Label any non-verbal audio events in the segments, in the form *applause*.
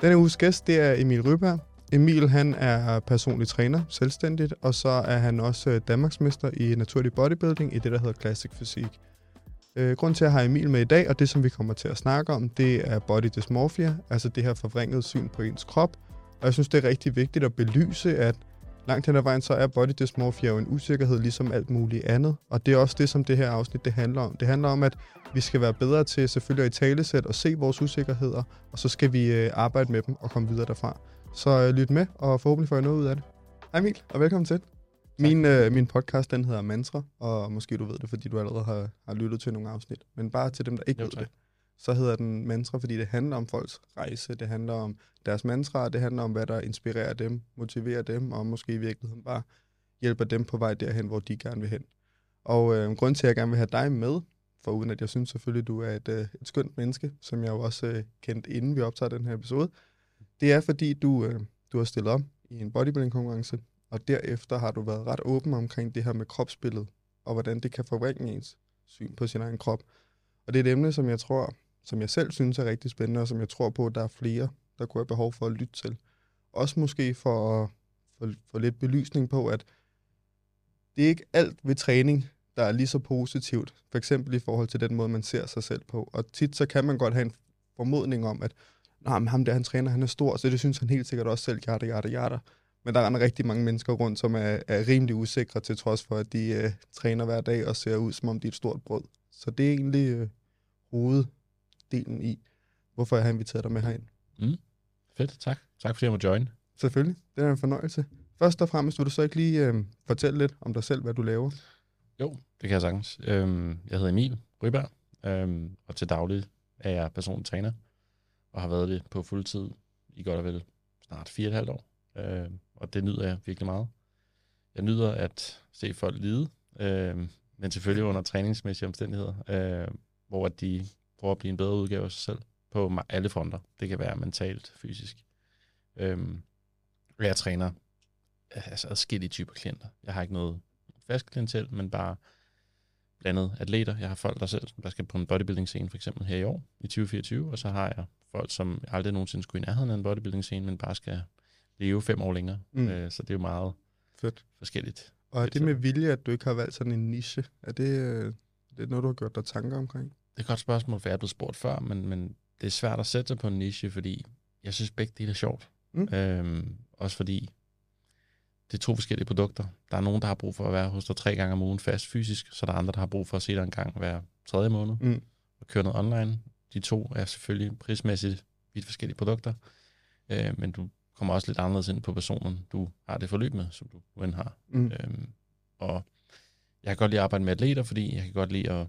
Denne uges gæst, det er Emil Ryberg. Emil, han er personlig træner, selvstændigt, og så er han også øh, Danmarksmester i naturlig bodybuilding i det, der hedder Classic Fysik. Øh, grunden til, at jeg har Emil med i dag, og det, som vi kommer til at snakke om, det er body dysmorphia, altså det her forvrængede syn på ens krop. Og jeg synes, det er rigtig vigtigt at belyse, at langt hen ad vejen, så er body dysmorphia jo en usikkerhed, ligesom alt muligt andet. Og det er også det, som det her afsnit det handler om. Det handler om, at vi skal være bedre til selvfølgelig at i talesæt og se vores usikkerheder, og så skal vi øh, arbejde med dem og komme videre derfra. Så øh, lyt med, og forhåbentlig får I noget ud af det. Hej Emil, og velkommen til. Min, øh, min podcast, den hedder Mantra, og måske du ved det, fordi du allerede har, har lyttet til nogle afsnit. Men bare til dem, der ikke Jo, ved tak. det, så hedder den Mantra, fordi det handler om folks rejse, det handler om deres mantra, det handler om, hvad der inspirerer dem, motiverer dem, og måske i virkeligheden bare hjælper dem på vej derhen, hvor de gerne vil hen. Og øh, grund til, at jeg gerne vil have dig med, for uden at jeg synes selvfølgelig, du er et, øh, et skønt menneske, som jeg jo også øh, kendte, inden vi optager den her episode, det er fordi, du, øh, du har stillet op i en bodybuilding-konkurrence, og derefter har du været ret åben omkring det her med kropsbilledet, og hvordan det kan forvrænge ens syn på sin egen krop. Og det er et emne, som jeg tror, som jeg selv synes er rigtig spændende, og som jeg tror på, at der er flere, der kunne have behov for at lytte til. Også måske for at få, få lidt belysning på, at det er ikke alt ved træning, der er lige så positivt. For eksempel i forhold til den måde, man ser sig selv på. Og tit så kan man godt have en formodning om, at Nå, men ham der, han træner, han er stor, så det synes han helt sikkert også selv, jada, jada, jada. Men der er rigtig mange mennesker rundt, som er, er rimelig usikre, til trods for, at de øh, træner hver dag og ser ud, som om de er et stort brød. Så det er egentlig øh, hoveddelen i, hvorfor jeg har inviteret dig med herind. Fedt, tak. Tak fordi jeg må join. Selvfølgelig, det er en fornøjelse. Først og fremmest vil du så ikke lige øh, fortælle lidt om dig selv, hvad du laver? Jo, det kan jeg sagtens. Øhm, jeg hedder Emil Ryberg, øhm, og til daglig er jeg personlig træner, og har været det på fuld tid i godt og vel snart fire og et halvt år. Øhm, og det nyder jeg virkelig meget. Jeg nyder at se folk lide, øhm, men selvfølgelig under træningsmæssige omstændigheder, øh, hvor at de prøver at blive en bedre udgave af sig selv på alle fronter. Det kan være mentalt, fysisk. Øhm, jeg træner altså adskillige typer klienter. Jeg har ikke noget fast klientel, men bare blandet atleter. Jeg har folk, der selv der skal på en bodybuilding-scene, for eksempel her i år, i 2024, og så har jeg folk, som aldrig nogensinde skulle i nærheden af en bodybuilding-scene, men bare skal leve fem år længere. Mm. Øh, så det er jo meget Fedt. forskelligt. Og er det med vilje, at du ikke har valgt sådan en niche? Er det, øh, det er noget, du har gjort dig tanker omkring? Det er et godt spørgsmål, for jeg er blevet spurgt før, men, men det er svært at sætte sig på en niche, fordi jeg synes begge dele er sjovt. Mm. Øhm, også fordi det er to forskellige produkter. Der er nogen, der har brug for at være hos dig tre gange om ugen fast fysisk, så der er andre, der har brug for at se dig en gang hver tredje måned Mm. og køre noget online. De to er selvfølgelig prismæssigt vidt forskellige produkter, øh, men du kommer også lidt anderledes ind på personen, du har det forløb med, som du end har. Mm. Øhm, og jeg kan godt lide at arbejde med atleter, fordi jeg kan godt lide at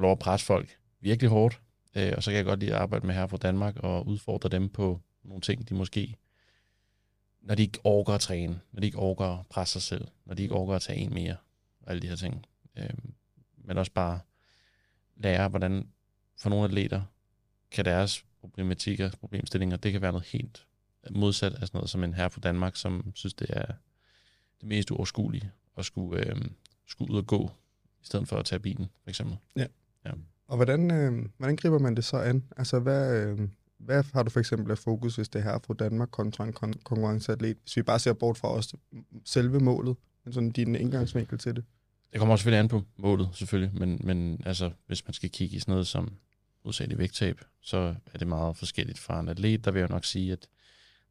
få lov at presse folk virkelig hårdt. Øh, og så kan jeg godt lide at arbejde med her fra Danmark og udfordre dem på nogle ting, de måske, når de ikke overgår at træne, når de ikke overgår at presse sig selv, når de ikke overgår at tage en mere, og alle de her ting. Øh, men også bare lære, hvordan for nogle atleter kan deres problematikker, problemstillinger, det kan være noget helt modsat af sådan noget som en her fra Danmark, som synes, det er det mest uoverskuelige at skulle, øh, skulle ud og gå, i stedet for at tage bilen, for eksempel. Ja. Og hvordan, øh, hvordan griber man det så an? Altså, hvad, øh, hvad har du for eksempel af fokus, hvis det er her fra Danmark kontra en kon- konkurrenceatlet? Hvis vi bare ser bort fra os selve målet, men sådan din indgangsvinkel til det. Det kommer også selvfølgelig an på målet, selvfølgelig, men, men altså, hvis man skal kigge i sådan noget som udsat i vægttab, så er det meget forskelligt fra en atlet. Der vil jeg nok sige, at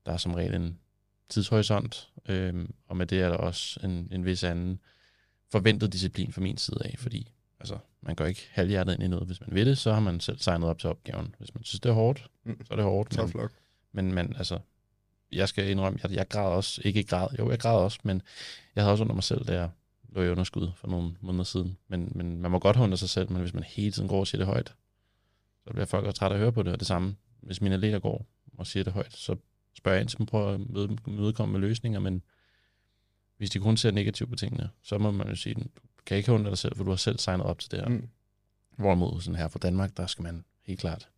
der er som regel en tidshorisont, øhm, og med det er der også en, en vis anden forventet disciplin fra min side af, fordi altså, man går ikke halvhjertet ind i noget. Hvis man vil det, så har man selv signet op til opgaven. Hvis man synes, det er hårdt, Mm. så er det hårdt. Tough Men, luck. men, men altså, jeg skal indrømme, jeg, jeg græd også, ikke græd, jo, jeg græd også, men jeg havde også under mig selv, da jeg lå i underskud for nogle måneder siden. Men, men man må godt have under sig selv, men hvis man hele tiden går og siger det højt, så bliver folk også trætte af at høre på det, og det samme. Hvis mine atleter går og siger det højt, så spørger jeg ind til dem, prøver at møde, mødekomme med løsninger, men hvis de kun ser negativt på tingene, så må man jo sige, kan ikke under dig selv, for du har selv signet op til det her. Mm. Hvorimod sådan her fra Danmark, der skal man helt klart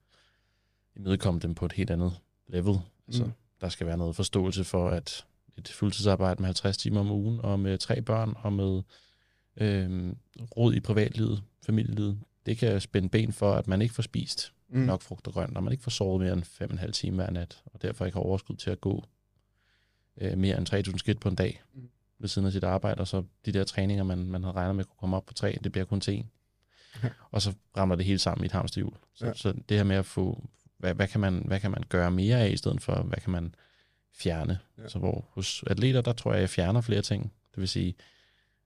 imødekomme dem på et helt andet level. Altså, Mm. Der skal være noget forståelse for, at et fuldtidsarbejde med 50 timer om ugen, og med tre børn, og med øh, rod i privatlivet, familielivet, det kan spænde ben for, at man ikke får spist mm. nok frugt og grønt, når man ikke får sovet mere end 5,5 timer hver nat, og derfor ikke har overskud til at gå øh, mere end 3.000 skridt på en dag mm. Ved siden af sit arbejde, og så de der træninger, man, man havde regnet med kunne komme op på 3, det bliver kun til 1. Ja. Og så rammer det hele sammen i et hamsterhjul. Så, ja. så det her med at få, hvad, hvad, kan man, hvad kan man gøre mere af, i stedet for, hvad kan man fjerne? Ja. Så hvor hos atleter, der tror jeg, jeg fjerner flere ting. Det vil sige,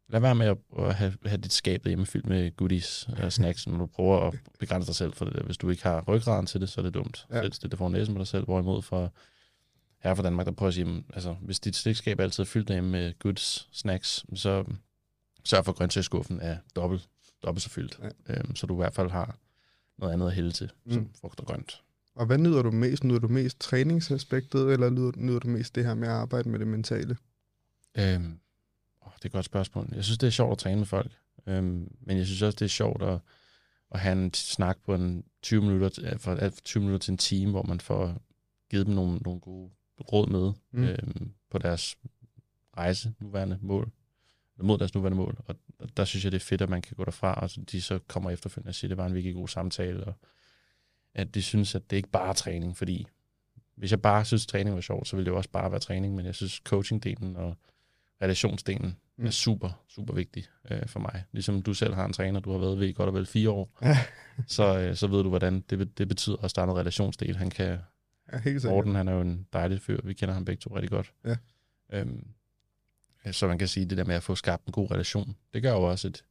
lad være med at, at have, have dit skab derhjemme fyldt med goodies og snacks, når du prøver at begrænse dig selv for det. Hvis du ikke har ryggraden til det, så er det dumt. Ja. Selv det får næsen med dig selv, hvorimod for her fra Danmark, der prøver at sige, altså, hvis dit stikskab altid er fyldt derhjemme med goods, snacks, så sørg for at grøntsagsskuffen er dobbelt, dobbelt så fyldt. Ja. Øhm, så du i hvert fald har noget andet at hælde til, mm. som frugt og grønt. Og hvad nyder du mest? Nyder du mest træningsaspektet, eller nyder, nyder du mest det her med at arbejde med det mentale? Øhm, åh, det er et godt spørgsmål. Jeg synes, det er sjovt at træne med folk. Øhm, men jeg synes også, det er sjovt at, at have en snak på en 20 minutter, fra 20 minutter til en time, hvor man får givet dem nogle, nogle gode råd med mm. øhm, på deres rejse, nuværende mål, mod deres nuværende mål. Og der synes jeg, det er fedt, at man kan gå derfra, og de så kommer efterfølgende og siger, at det var en virkelig god samtale, og at de synes, at det ikke bare er træning, fordi hvis jeg bare synes, at træning var sjovt, så ville det jo også bare være træning, men jeg synes, coachingdelen og relationsdelen mm. er super, super vigtig øh, for mig. Ligesom du selv har en træner, du har været ved i godt og vel fire år, så, øh, så ved du, hvordan det, det betyder at starte noget relationsdel. Han kan, ja, helt Morten, han er jo en dejlig fyr, vi kender ham begge to rigtig godt. Ja. Øhm, så man kan sige, det der med at få skabt en god relation, det gør jo også et,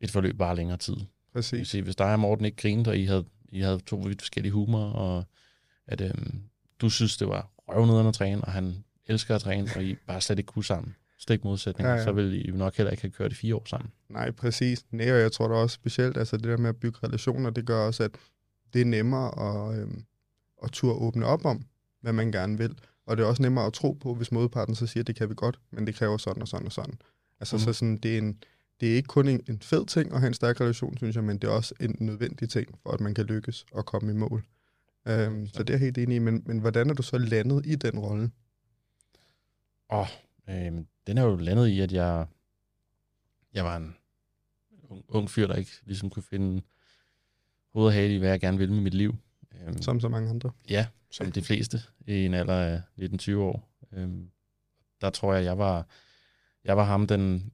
et forløb bare længere tid. Præcis. Sige, hvis dig og Morten ikke grinede, og I havde i havde to vidt forskellige humor, og at øhm, du synes, det var røvnederen at træne, og han elsker at træne, og I bare slet ikke kunne sammen. Stik modsætning, ja, ja. så vil I nok heller ikke have kørt i fire år sammen. Nej, præcis. Nej, og jeg tror da også specielt, altså det der med at bygge relationer, det gør også, at det er nemmere at, øhm, at turde åbne op om, hvad man gerne vil. Og det er også nemmere at tro på, hvis modparten så siger, at det kan vi godt, men det kræver sådan og sådan og sådan. Altså mm. så sådan, det er en, det er ikke kun en, en fed ting at have en stærk relation, synes jeg, men det er også en nødvendig ting, for at man kan lykkes og komme i mål. Øhm, så det er jeg helt enig i, men, men hvordan er du så landet i den rolle? Åh, oh, øh, den er jo landet i, at jeg, jeg var en ung, ung fyr, der ikke ligesom kunne finde hoved og hale i, hvad jeg gerne ville med mit liv. Øhm, som så mange andre? Ja, som de fleste i en alder af 19-20 år. Øhm, der tror jeg, jeg var, jeg var ham, den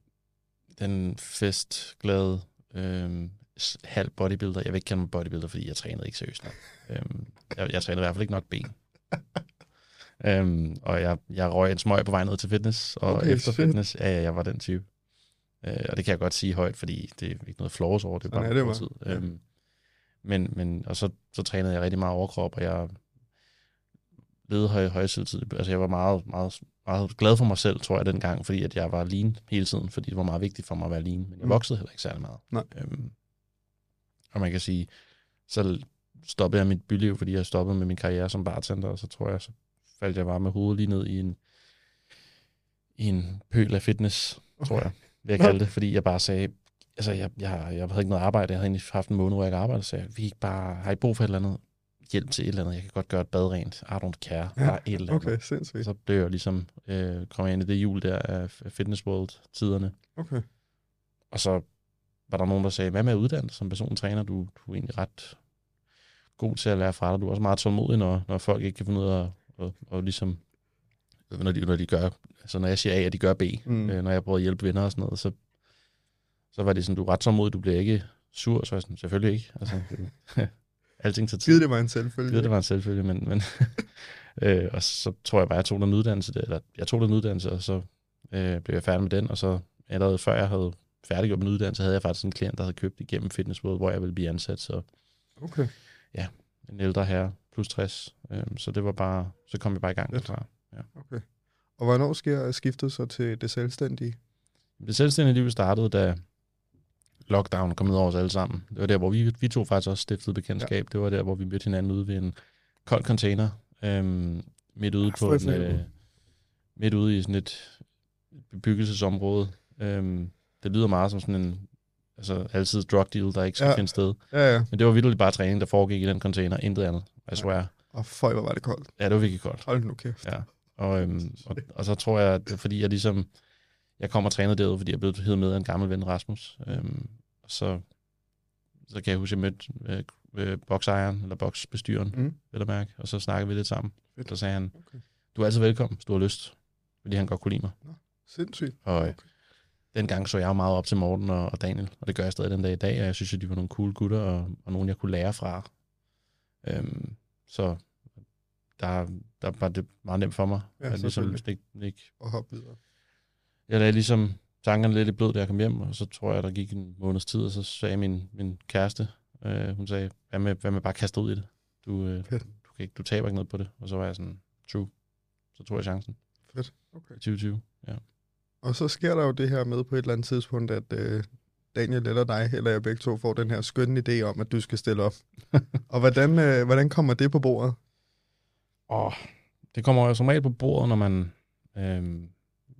den festglade øh, halv bodybuilder. Jeg vil ikke kalde mig bodybuilder, fordi jeg trænede ikke seriøst nok. øhm, jeg, jeg trænede i hvert fald ikke nok ben. *laughs* øhm, og jeg, jeg røg en smøg på vej ned til fitness, og okay, efter shit. fitness, ja, ja, jeg var den type. Øh, og det kan jeg godt sige højt, fordi det er ikke noget flaws over, det er bare ja, det tid. Øhm, men, men, og så, så trænede jeg rigtig meget overkrop, og jeg led høj, højsidetid. Altså jeg var meget, meget, meget glad for mig selv, tror jeg, dengang, fordi at jeg var lean hele tiden, fordi det var meget vigtigt for mig at være lean. Men jeg mm. voksede heller ikke særlig meget. Nej. Øhm, og man kan sige, så stoppede jeg mit byliv, fordi jeg stoppede med min karriere som bartender, og så tror jeg, så faldt jeg bare med hovedet lige ned i en, i en pøl af fitness, okay. tror jeg, vil jeg kalde det, fordi jeg bare sagde, altså jeg, jeg, jeg havde ikke noget arbejde, jeg havde egentlig haft en måned, hvor jeg ikke arbejdede, så jeg, vi ikke bare, har I brug for et eller andet? hjælp til et eller andet. Jeg kan godt gøre et bad rent. I don't care. Ja, bare et eller andet. Okay, sindssygt. Så blev jeg ligesom, øh, kom jeg ind i det jul der af Fitness World-tiderne. Okay. Og så var der nogen, der sagde, hvad med at uddanne som persontræner? Du, du er egentlig ret god til at lære fra dig. Du er også meget tålmodig, når, når folk ikke kan finde ud af at, og, og ligesom, når de, når de gør, altså når jeg siger A, at de gør B, mm. øh, når jeg prøver at hjælpe venner og sådan noget, så, så var det sådan, du er ret tålmodig, du bliver ikke sur, så jeg sådan, selvfølgelig ikke. Altså, *laughs* *laughs* Alting tager tid. Givet det var en selvfølge. Givet det var en selvfølge, men... men *laughs* øh, og så tror jeg bare, jeg tog den uddannelse, eller jeg tog den uddannelse, og så øh, blev jeg færdig med den, og så allerede før jeg havde færdiggjort min uddannelse, havde jeg faktisk en klient, der havde købt igennem Fitness World, hvor jeg ville blive ansat, så... Okay. Ja, en ældre herre, plus 60. Øh, så det var bare, så kom jeg bare i gang derfra. Ja. Okay. Og hvornår sker skiftet så til det selvstændige? Det selvstændige liv startede, da lockdown kom ned over os alle sammen. Det var der, hvor vi, vi to faktisk også stiftede bekendtskab. Ja. Det var der, hvor vi mødte hinanden ude ved en kold container, øhm, midt ude ja, på en, øh, midt ude i sådan et bebyggelsesområde. Øhm, det lyder meget som sådan en altså altid drug deal, der ikke skal ja. finde sted. Ja, ja. Men det var virkelig bare træning, der foregik i den container, intet andet, I swear. Ja. Og føj, hvor var det koldt. Ja, det var virkelig koldt. Hold nu kæft. Ja. Og, øhm, og, og, så tror jeg, at fordi, jeg ligesom jeg kommer og træner derude, fordi jeg blev heddet med af en gammel ven, Rasmus. Øhm, så, så kan jeg huske, at jeg mødte øh, boksejeren, eller boksbestyren, Mm. vil jeg mærke, og så snakkede vi lidt sammen. Fedt. Så sagde han, Okay. du er altid velkommen, hvis du har lyst, fordi han godt kunne lide mig. Sindssygt. Og øh, Okay. dengang så jeg jo meget op til Morten og, og Daniel, og det gør jeg stadig den dag i dag, og jeg synes, at de var nogle cool gutter, og, og nogen, jeg kunne lære fra. Øhm, så der, der var det meget nemt for mig. Ja, at ligesom ikke, ikke, Og hoppe videre. Jeg lagde ligesom tankerne lidt i blød, da jeg kom hjem, og så tror jeg, der gik en måneds tid, og så sagde min, min kæreste, øh, hun sagde, hvad med, hvad med bare kaste ud i det? Du, øh, Fedt. du, kan ikke, du taber ikke noget på det. Og så var jeg sådan, true. Så tog jeg chancen Fedt. Okay. i 2020. Ja. Og så sker der jo det her med på et eller andet tidspunkt, at øh, Daniel eller dig, eller jeg begge to, får den her skønne idé om, at du skal stille op. *laughs* og hvordan, øh, hvordan kommer det på bordet? Og det kommer jo som regel på bordet, når man, øhm,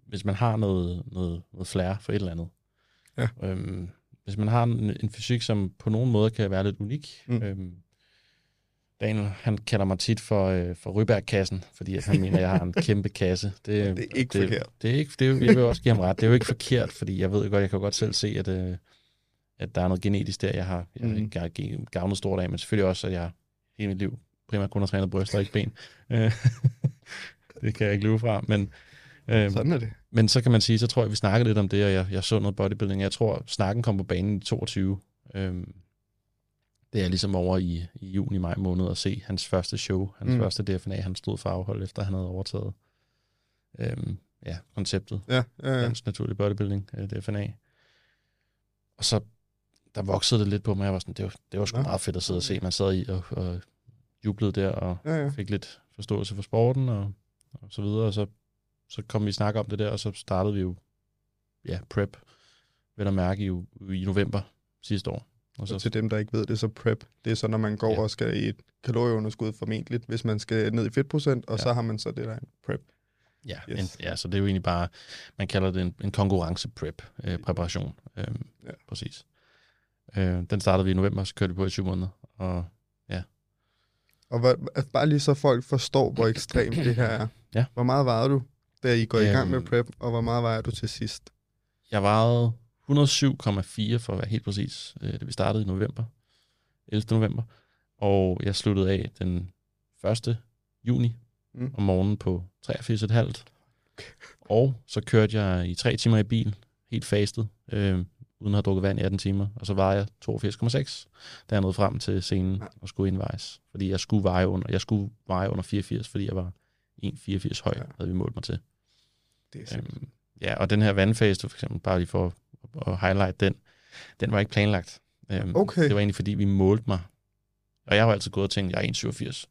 hvis man har noget, noget, noget flair for et eller andet. Ja. Øhm, hvis man har en, en fysik, som på nogen måde kan være lidt unik. Mm. Øhm, Daniel, han kalder mig tit for, øh, for Ryberg-kassen, fordi han mener, at jeg har en *laughs* kæmpe kasse. Det, Det er ikke det, forkert. Det er ikke, det er, jeg vil også give ham ret. Det er jo ikke forkert, fordi jeg ved godt, jeg kan godt selv se, at, øh, at der er noget genetisk der, jeg har, jeg, Mm. jeg ge- gavnet stort af, men selvfølgelig også, at jeg hele mit liv primært kun har trænet bryster og ikke ben. Øh, *laughs* det kan jeg ikke løbe fra, men, øh, Sådan er det. men så kan man sige, så tror jeg, vi snakkede lidt om det, og jeg, jeg så noget bodybuilding. Jeg tror, snakken kom på banen i 22. Øhm, det er ligesom over i, i juni, maj måned at se hans første show, hans Mm. første DFNA, han stod for afhold, efter han havde overtaget øhm, ja, konceptet. Ja, ja, ja. Dansk Naturlig Bodybuilding, øh, DFNA. Og så, der voksede det lidt på mig, jeg var sådan, det var, det var sgu Nå, meget fedt at sidde og se. Man sad i og, og jublede der, og ja, ja. fik lidt forståelse for sporten og, og så videre, og så, så kom vi i snak om det der, og så startede vi jo ja, prep, vel at mærke i, i november sidste år. Og Så så, til dem, der ikke ved det, så prep, det er så, når man går Ja. og skal i et kalorieunderskud formentlig, hvis man skal ned i fedtprocent, og Ja. så har man så det der en prep. ja, yes. en, ja, så det er jo egentlig bare, man kalder det en, en konkurrence-prep-præparation. Øh, øhm, Ja. ja. Præcis. Øh, den startede vi i november, så kørte vi på i syv måneder, og Og hvad, at bare lige så folk forstår, hvor ekstremt det her er. Ja. Hvor meget vejede du, da I går i gang med Øhm. prep, og hvor meget vejer du til sidst? Jeg vejede 107,4 for at være helt præcis, øh, da vi startede i november, 11. november. Og jeg sluttede af den 1. juni Mm. om morgenen på 83,5. Og så kørte jeg i tre timer i bil, helt fastet, øh, uden at have drukket vand i 18 timer. Og så var jeg 82,6, da jeg nåede frem til scenen og skulle indvejs. Fordi jeg skulle veje under, jeg skulle veje under 84, fordi jeg var 1,84 høj, Ja. havde vi målt mig til. Det er. Øhm, ja, og den her vandfase, for eksempel, bare lige for at, highlight den, den var ikke planlagt. Øhm, Okay. Det var egentlig, fordi vi målte mig. Og jeg har jo altid gået og tænkt, jeg er 1,87.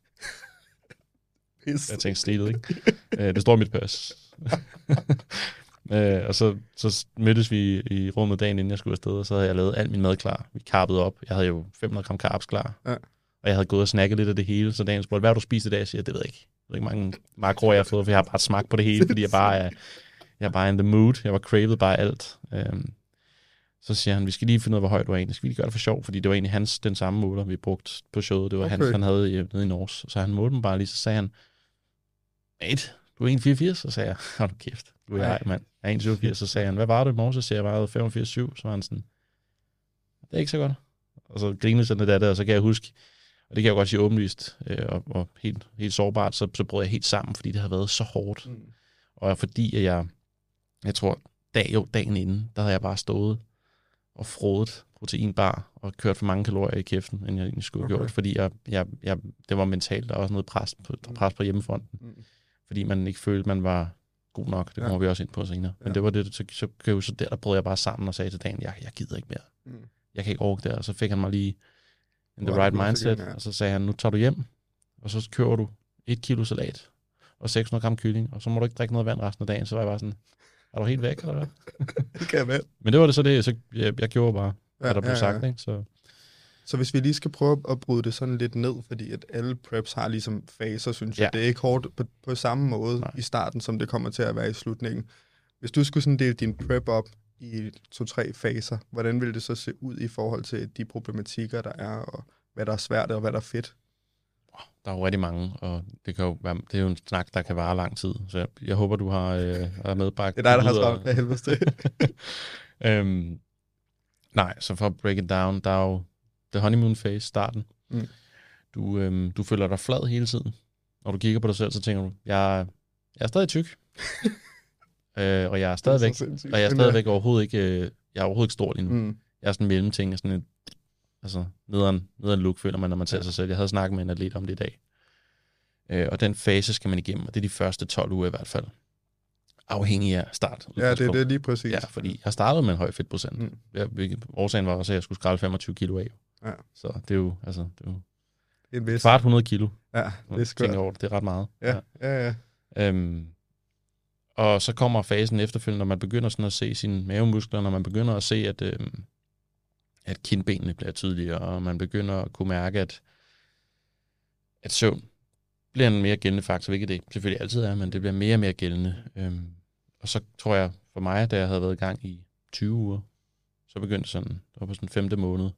*laughs* Pis. Jeg tænkte slidet, ikke? øh, det står i mit pas. *laughs* øh, og så, så mødtes vi i rummet dagen, inden jeg skulle afsted, og så havde jeg lavet alt min mad klar. Vi karpede op. Jeg havde jo 500 gram carbs klar. Ja. Og jeg havde gået og snakket lidt af det hele, så dagen spurgte, hvad har du spist i dag? Jeg siger, det ved jeg ikke. Ved ikke, mange makroer jeg har fået, for jeg har bare smagt på det hele, fordi jeg bare er, jeg er bare in the mood. Jeg var craved bare alt. Øhm, så siger han, vi skal lige finde ud af, hvor højt du er egentlig. Skal vi lige gøre det for sjov? Fordi det var egentlig hans, den samme måler, vi brugte på showet. Det var Okay. hans, han havde i, nede i Norge. Så han målte mig bare lige, så sagde han, mate, du er 1,84? Så sagde jeg, *laughs* hold nu kæft, du er jeg, mand. Jeg er 1,87. Så sagde han, hvad var du i morgen? Så sagde jeg, var 85,7. Så var han sådan, det er ikke så godt. Og så grinede sådan det, og så kan jeg huske, og det kan jeg jo godt sige åbenlyst, øh, og, og helt, helt sårbart, så, så brød jeg helt sammen, fordi det har været så hårdt. Mm. Og fordi at jeg, jeg tror, dag, jo, dagen inden, der havde jeg bare stået og frodet proteinbar og kørt for mange kalorier i kæften, end jeg egentlig skulle have Okay. gjort, fordi jeg, jeg, jeg, det var mentalt, der var også noget pres på, pres på hjemmefronten, Mm. fordi man ikke følte, man var god nok. Det Ja. kommer vi også ind på senere. Men Ja. det var det, så, så, så, så der, der brød jeg bare sammen og sagde til dagen, jeg, jeg gider ikke mere. Mm. Jeg kan ikke orke det. Og så fik han mig lige in the right mindset, ja. og så sagde han, nu tager du hjem, og så kører du et kilo salat og 600 gram kylling, og så må du ikke drikke noget vand resten af dagen. Så var jeg bare sådan, er du helt væk, eller hvad? *laughs* Det kan jeg med. Men det var det så det, så jeg, jeg gjorde bare, Ja, hvad der blev ja, sagt. ja. Ikke? Så, Så hvis vi lige skal prøve at bryde det sådan lidt ned, fordi at alle preps har ligesom faser, synes jeg. Ja. Det er ikke hårdt på, på samme måde Nej. i starten, som det kommer til at være i slutningen. Hvis du skulle sådan dele din prep op i to-tre faser, hvordan ville det så se ud i forhold til de problematikker, der er, og hvad der er svært, og hvad der er fedt? der er jo rigtig mange, og det, kan jo være, det er jo en snak, der kan vare lang tid. Så jeg, jeg håber, du har øh, medbragt. Det er dig, der har travlt af helvede øhm, nej, så for at break it down, der er jo the honeymoon phase, starten. Mm. Du, øhm, du føler dig flad hele tiden. Når du kigger på dig selv, så tænker du, jeg, jeg er stadig tyk. *laughs* øh, og jeg er stadigvæk, og jeg er stadigvæk overhovedet ikke, øh, jeg er overhovedet ikke stor lige nu. Mm. Jeg er sådan en mellemting, sådan en, altså nederen, nederen look, føler man, når man ser sig selv. Jeg havde snakket med en atlet om det i dag. Øh, og den fase skal man igennem, og det er de første 12 uger i hvert fald. Afhængig af start. Ja, det er det lige præcis. Ja, fordi jeg startede med en høj fedtprocent. Mm. Jeg, årsagen var også, at jeg skulle skralde 25 kilo af. Ja. Så det er jo, altså, det er jo En vis. kvart 100 kilo. Ja, det er skørt. over det. Det er ret meget. Ja, ja, ja. Øhm, og så kommer fasen efterfølgende, når man begynder sådan at se sine mavemuskler, når man begynder at se, at, øhm, at kindbenene bliver tydeligere, og man begynder at kunne mærke, at, at søvn bliver en mere gældende faktor, hvilket det selvfølgelig altid er, men det bliver mere og mere gældende. Øhm, og så tror jeg, for mig, da jeg havde været i gang i 20 uger, så begyndte sådan, det var på sådan femte måned,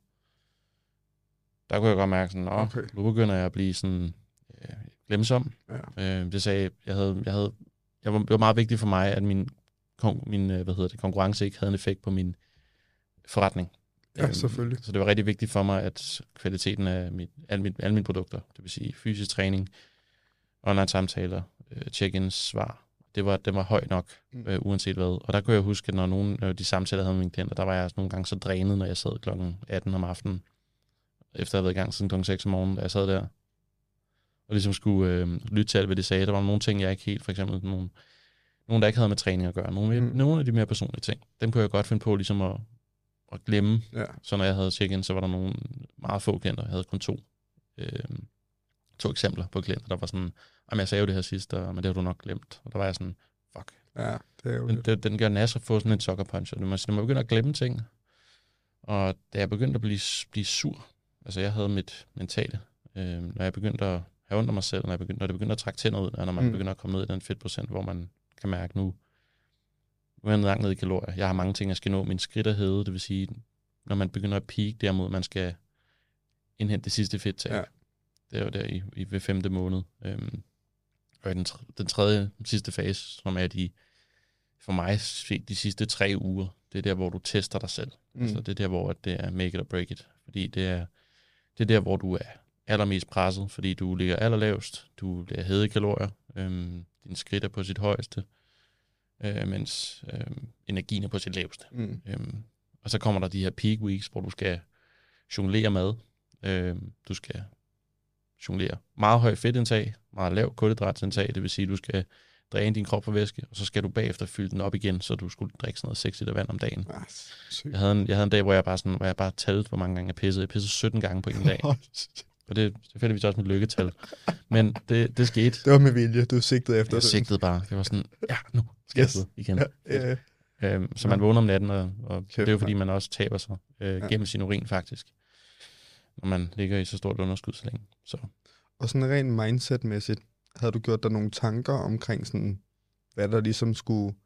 der kunne jeg godt mærke sådan, okay. nu begynder jeg at blive sådan øh, glemsom. Ja. Øh, det sagde, jeg havde, jeg havde, jeg var, det var meget vigtigt for mig, at min, kon, min øh, hvad hedder det, konkurrence ikke havde en effekt på min forretning. Ja, Øhm, selvfølgelig. Så det var rigtig vigtigt for mig, at kvaliteten af mit, alle, mit, alle mine produkter, det vil sige fysisk træning, online samtaler, øh, check-ins, svar, det var, det var højt nok, Mm. øh, uanset hvad. Og der kunne jeg huske, at når nogle af de samtaler, jeg havde med mine klienter, der var jeg nogle gange så drænet, når jeg sad klokken 18 om aftenen, efter at have været i gang siden klokken 6 om morgenen, da jeg sad der, og ligesom skulle øh, lytte til alt, hvad de sagde. Der var nogle ting, jeg ikke helt, for eksempel nogle, nogle der ikke havde med træning at gøre. Nogle, Mm. nogle af de mere personlige ting, dem kunne jeg godt finde på ligesom at, at glemme. Ja. Så når jeg havde check-in, så var der nogle meget få klienter. Jeg havde kun to, øh, to eksempler på klienter, der var sådan, jamen jeg sagde jo det her sidst, og, men det har du nok glemt. Og der var jeg sådan, fuck. Ja, det er jo Den, det. den, gør nas at få sådan en sucker punch. Og man, man begynder at glemme ting, og da jeg begyndte at blive, blive sur, altså jeg havde mit mentale, øh, når jeg begyndte at ondt af mig selv, når, jeg begyndte, når det begyndte at trække tænder ud, og når man Mm. begynder at komme ned i den fedtprocent, hvor man kan mærke nu, nu er jeg langt ned i kalorier. Jeg har mange ting, jeg skal nå. Min skridt er hævet, det vil sige, når man begynder at peak, derimod man skal indhente det sidste fedttab. Ja. Det er jo der i, i ved femte måned. Øhm, og i den, den tredje, sidste fase, som er de, for mig set de sidste tre uger, det er der, hvor du tester dig selv. Mm. Altså, det er der, hvor det er make it or break it. Fordi det er, det er der, hvor du er allermest presset, fordi du ligger allerlavest, du bliver hævet kalorier, øhm, din skridt er på sit højeste, øh, mens øhm, energien er på sit laveste. Mm. Øhm, og så kommer der de her peak weeks, hvor du skal jonglere mad. Øhm, du skal jonglere meget høj fedtindtag, meget lav kulhydratindtag, det vil sige, at du skal dræne din krop for væske, og så skal du bagefter fylde den op igen, så du skulle drikke sådan noget 6 liter vand om dagen. Ah. Jeg havde en, jeg havde en dag, hvor jeg bare, sådan, hvor jeg bare talte, hvor mange gange jeg pissede. Jeg pissede 17 gange på en dag, og det er selvfølgelig også mit lykketal. Men det, det skete. Det var med vilje, du sigtede efter Jeg det. sigtede bare. Det var sådan, ja, nu skal Yes. jeg igen. Ja, ja, Øhm, så man vågner om natten, og, og Kæft, det er jo fordi, man også taber sig øh, Ja. gennem sin urin faktisk, når man ligger i så stort underskud så længe. Så Og sådan rent mindset-mæssigt, havde du gjort dig nogle tanker omkring sådan, hvad der ligesom skulle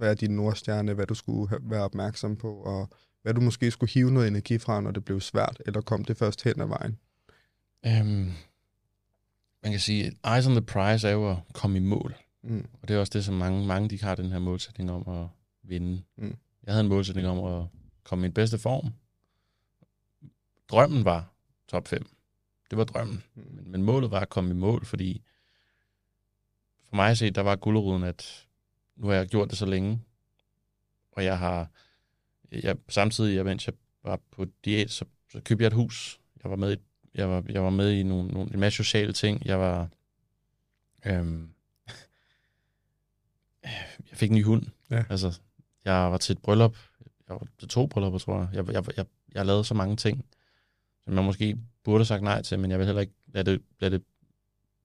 være din nordstjerne, hvad du skulle være opmærksom på, og hvad du måske skulle hive noget energi fra, når det blev svært, eller kom det først hen ad vejen? Øhm, man kan sige, at eyes on the prize er jo at komme i mål. Mm. Og det er også det, som mange, mange de har den her målsætning om at vinde. Mm. Jeg havde en målsætning om at komme i min bedste form. Drømmen var top 5. Det var drømmen. Mm. Men, men målet var at komme i mål, fordi for mig at se, der var gulderuden, at nu har jeg gjort det så længe, og jeg har, jeg, samtidig, mens jeg var på diæt, så, så købte jeg et hus. Jeg var med i, jeg var, jeg var med i nogle, nogle, en masse sociale ting. Jeg var, øhm, jeg fik en ny hund. Ja. Altså, jeg var til et bryllup. Jeg var til to bryllupper, tror jeg. Jeg, jeg, jeg, jeg lavede så mange ting, som jeg måske burde have sagt nej til, men jeg vil heller ikke lade det, lade det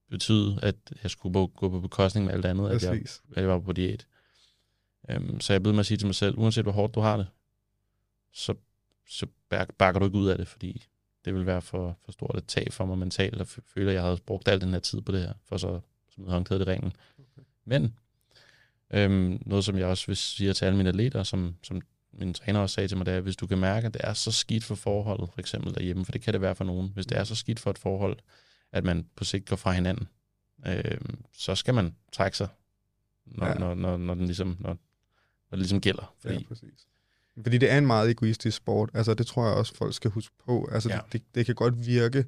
betyde, at jeg skulle gå- gå på bekostning med alt andet, at jeg, at jeg var på diæt. Um, så jeg blev med at sige til mig selv, uanset hvor hårdt du har det, så, så bak- bakker du ikke ud af det, fordi det vil være for, for stort et tab for mig mentalt, og føler, at jeg havde brugt al den her tid på det her, for så at smide håndklædet i ringen. Okay. Men øhm, noget, som jeg også vil sige til alle mine atleter, som, som min træner også sagde til mig, det er, hvis du kan mærke, at det er så skidt for forholdet, for eksempel derhjemme, for det kan det være for nogen, hvis det er så skidt for et forhold, at man på sigt går fra hinanden, øhm, så skal man trække sig, når, ja. når, når, når, den ligesom, når, når det ligesom gælder. Fordi, Ja, præcis. Fordi det er en meget egoistisk sport. Altså, det tror jeg også, folk skal huske på. Altså, ja. Ja. det, det, det kan godt virke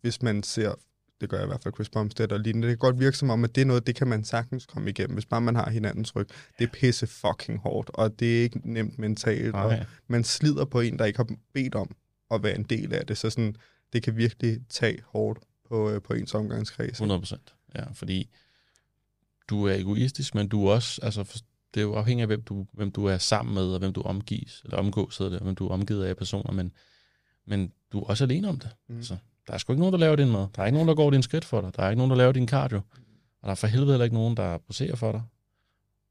hvis man ser, det gør jeg i hvert fald Chris Bumstead og lignende, det kan godt virke som om, at det er noget, det kan man sagtens komme igennem, hvis bare man har hinandens ryg. Det er pisse fucking hårdt, og det er ikke nemt mentalt, og Nej. man slider på en, der ikke har bedt om at være en del af det, så sådan, det kan virkelig tage hårdt på, øh, på ens omgangskreds. 100 procent. Ja, fordi du er egoistisk, men du er også, altså, det er jo afhængigt af, hvem du, hvem du er sammen med, og hvem du omgives, eller omgås, det, hvem du er omgivet af personer, men, men du er også alene om det. Mm. Altså, der er sgu ikke nogen, der laver din mad. Der er ikke nogen, der går din skridt for dig. Der er ikke nogen, der laver din cardio. Og der er for helvede heller ikke nogen, der poserer for dig.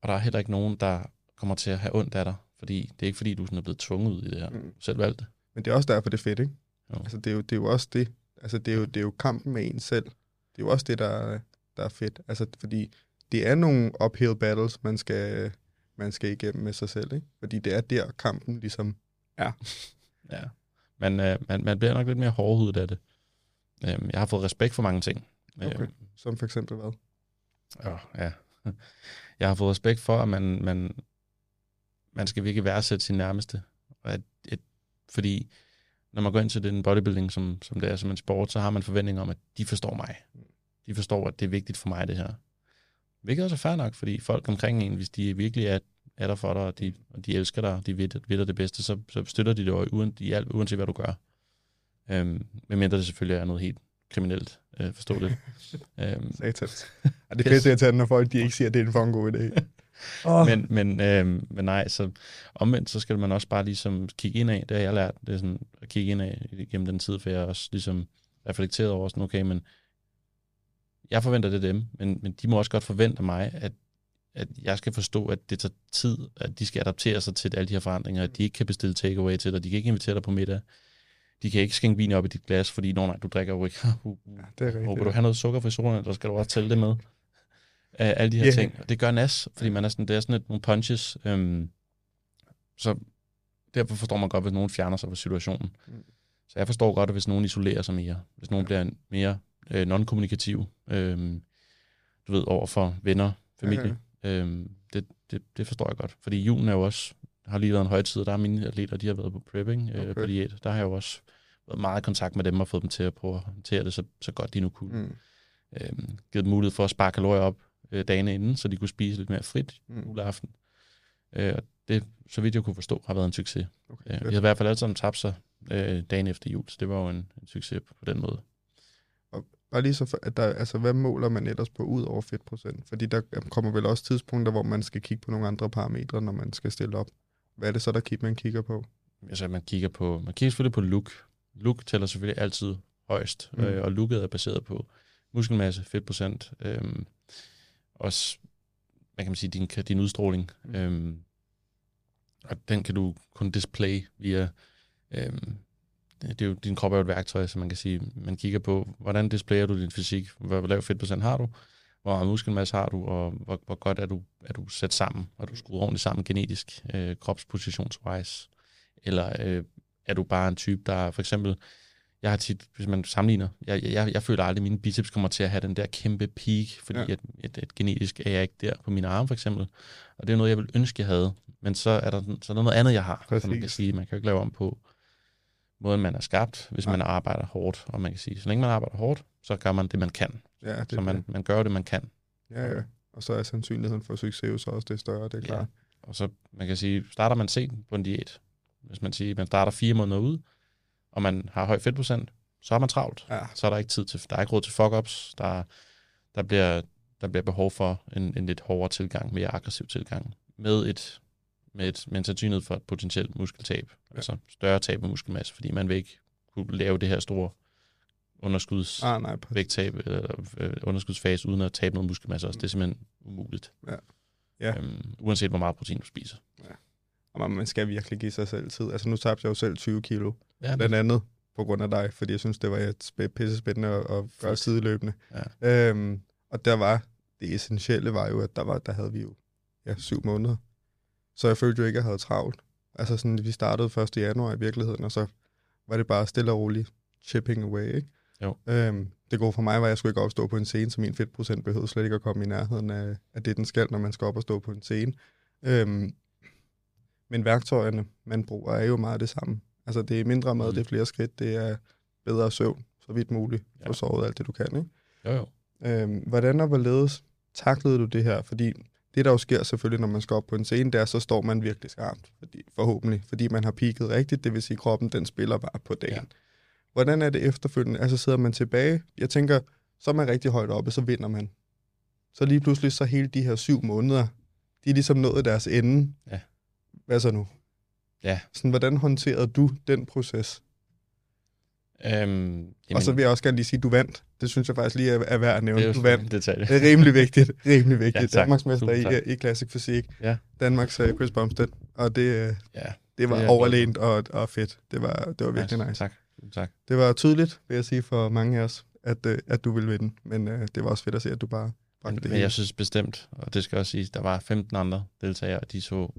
Og der er heller ikke nogen, der kommer til at have ondt af dig. Fordi det er ikke fordi, du sådan er blevet tvunget ud i det her. Mm. Selv valgte. Men det er også derfor, det er fedt, ikke? Jo. Altså, det er, jo, det er jo også det. Altså, det er jo, det er jo kampen med en selv. Det er jo også det, der, er- der er fedt. Altså, fordi det er nogle uphill battles, man skal, man skal igennem med sig selv, ikke? Fordi det er der, kampen ligesom *laughs* Ja. Man, øh, man, man bliver nok lidt mere hårdhudet af det. Øhm, jeg har fået respekt for mange ting. Okay. Øhm, Som for eksempel hvad? Åh, ja. *laughs* Jeg har fået respekt for, at man, man, man skal virkelig værdsætte sin nærmeste. Og at, et, fordi når man går ind til den bodybuilding, som, som det er som en sport, så har man forventning om, at de forstår mig. De forstår, at det er vigtigt for mig, det her. Hvilket også er fair nok, fordi folk omkring en, hvis de virkelig er, er der for dig, og de, og de elsker dig, og de ved, ved dig det bedste, så, så støtter de dig uden, i alt, uanset hvad du gør. Øhm, medmindre det selvfølgelig er noget helt kriminelt, øh, forstå det. *laughs* øhm, Satans. *laughs* Og det er fedt irriterende, når folk de ikke siger, at det er en for en god idé. *laughs* Oh. men, men, øh, men nej, så omvendt, så skal man også bare ligesom kigge ind af, det har jeg lært, det er sådan at kigge ind af gennem den tid, for jeg også ligesom reflekteret over sådan, okay, men jeg forventer det dem, men, men de må også godt forvente mig, at, at jeg skal forstå, at det tager tid, at de skal adaptere sig til alle de her forandringer, at de ikke kan bestille takeaway til dig, de kan ikke invitere dig på middag, de kan ikke skænke vin op i dit glas, fordi, nå nej, du drikker jo ikke. *laughs* Uh, uh. Ja, det er rigtigt. Håber du have noget sukkerfri soda, eller skal du også tælle det med? *laughs* Af alle de her Ja. yeah. ting. Og det gør nas, fordi man er sådan, det er sådan et, nogle punches. Øhm, så derfor forstår man godt, hvis nogen fjerner sig fra situationen. Mm. Så jeg forstår godt, hvis nogen isolerer sig mere, hvis nogen bliver mere øh, non-kommunikativ, øhm, du ved, over for venner, familie, øhm, det, det, det forstår jeg godt. Fordi julen er jo også, har lige været en højtid, og der er mine atleter, de har været på prepping, øh, Okay. på diæt. Der har jeg jo også været meget i kontakt med dem og fået dem til at prøve at håndtere det så, så godt de nu kunne. Mm. Øhm, givet dem mulighed for at spare kalorier op øh, dagene inden, så de kunne spise lidt mere frit Mm. juleaften. Øh, og det, så vidt jeg kunne forstå, har været en succes. Okay, Øh, vi har i hvert fald alle sammen tabt sig øh, dagen efter jul, så det var jo en, en succes på den måde. Bare lige så, at der, altså, hvad måler man ellers på ud over fedtprocent? Fordi der kommer vel også tidspunkter, hvor man skal kigge på nogle andre parametre, når man skal stille op. Hvad er det så, der kig- man kigger på? Altså, man kigger på, man kigger selvfølgelig på look. Look tæller selvfølgelig altid højst, Mm. øh, og looket er baseret på muskelmasse, fedtprocent, øh, også, hvad kan man sige, din, din udstråling. Mm. Øh, og den kan du kun display via, øh, det er jo, din krop er jo et værktøj, så man kan sige, man kigger på, hvordan displayer du din fysik, hvor lav fedtprocent har du, hvor meget muskelmasse har du, og hvor, hvor godt er du, er du sat sammen, og du skruet ordentligt sammen genetisk, øh, kropspositionswise, eller øh, er du bare en type, der for eksempel, jeg har tit, hvis man sammenligner, jeg, jeg, jeg føler aldrig, at mine biceps kommer til at have den der kæmpe peak, fordi Ja. at, at, at genetisk er jeg ikke der på mine arme for eksempel, og det er noget, jeg vil ønske, jeg havde, men så er der, så er der noget andet, jeg har, som man kan Præcis. sige, man kan jo ikke lave om på måden, man er skabt, hvis Nej. man arbejder hårdt, og man kan sige, så længe man arbejder hårdt, så gør man det, man kan, Ja, det, så man, man gør det, man kan, Ja, ja. Og så er sandsynligheden for succes jo så også det større, det er Ja. klart. Og så, man kan sige, starter man sent på en diæt, hvis man siger, man starter fire måneder ud, og man har høj fedtprocent, så er man travlt. Ja, Så er der ikke tid til, der er ikke råd til fuck-ups, der, der, bliver, der bliver behov for en, en lidt hårdere tilgang, mere aggressiv tilgang, med et med, et, med en sandsynlighed for et potentielt muskeltab, Ja. ja. altså større tab af muskelmasse, fordi man vil ikke kunne lave det her store underskuds ah, nej, vægttab eller øh, underskudsfase uden at tabe noget muskelmasse også. Det er simpelthen umuligt. Ja. Ja. Øhm, uanset hvor meget protein du spiser. Og man- man skal virkelig give sig selv tid. Altså nu tabte jeg jo selv 20 kilo, Ja, blandt andet på grund af dig, fordi jeg synes, det var et spæ- pisse spændende at, at gøre sideløbende. Ja. Øhm, og der var, det essentielle var jo, at der, var, der havde vi jo ja, syv måneder. Så jeg følte jo ikke, at jeg havde travlt. Altså sådan, vi startede 1. januar i virkeligheden, og så var det bare stille og roligt chipping away, ikke? Jo. Øhm, det gode for mig var, at jeg skulle ikke opstå på en scene, så min fedtprocent behøvede slet ikke at komme i nærheden af, af det, den skal, når man skal op og stå på en scene. Øhm, men værktøjerne, man bruger, er jo meget det samme. Altså, det er mindre mad, Mm. det er flere skridt, det er bedre søvn, så vidt muligt. Få Ja. sovet alt det, du kan, ikke? Jo, jo. Øhm, hvordan og hvorledes taklede du det her? Fordi det, der jo sker selvfølgelig, når man skal op på en scene, der så står man virkelig skarpt, fordi, forhåbentlig, fordi man har peaked rigtigt, det vil sige, kroppen den spiller bare på dagen. Ja. Hvordan er det efterfølgende? Altså sidder man tilbage? Jeg tænker, så er man rigtig højt oppe, så vinder man. Så lige pludselig, så hele de her syv måneder, de er ligesom nået deres ende. Ja. Hvad så nu? Ja. Sådan, hvordan håndterede du den proces? Øhm, Jamen, og så vil jeg også gerne lige sige, at du vandt. Det synes jeg faktisk lige er, er værd at nævne. det er Du vandt. detalje. Det er rimelig vigtigt. *laughs* Rimelig vigtigt. Ja, tak. Danmarksmester tak. i, i Classic Fysik. Ja. Danmarks uh, Chris Bumstead. Og det, øh, Ja, det var Det er overlænt og, og fedt. Det var, det var virkelig ja, nice. Tak. Tak. Det var tydeligt, vil jeg sige, for mange af os, at, uh, at du ville vinde. Men uh, det var også fedt at se, at du bare bragte Men, det men hele. jeg synes bestemt, og det skal også siges, der var 15 andre deltagere, og de så...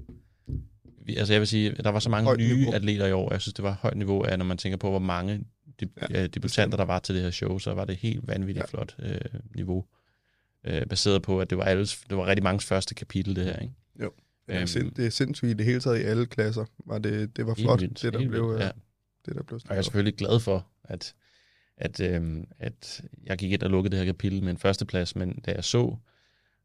Altså jeg vil sige, der var så mange Højt nye niveau. atleter i år, og jeg synes, det var højt niveau af, når man tænker på, hvor mange de, Ja, debutanter der var til det her show, så var det helt vanvittigt Ja. flot øh, niveau. Øh, baseret på, at det var, alles, det var rigtig mange første kapitel, det her. Ikke? Ja, øhm, sind, det er sindssygt i det hele taget i alle klasser. Var det, det var flot, vildt, det der blev, vildt, ja. ja. det der blev Og jeg er selvfølgelig glad for, at, at, øhm, at jeg gik ind og lukkede det her kapitel med en førsteplads, men da jeg så,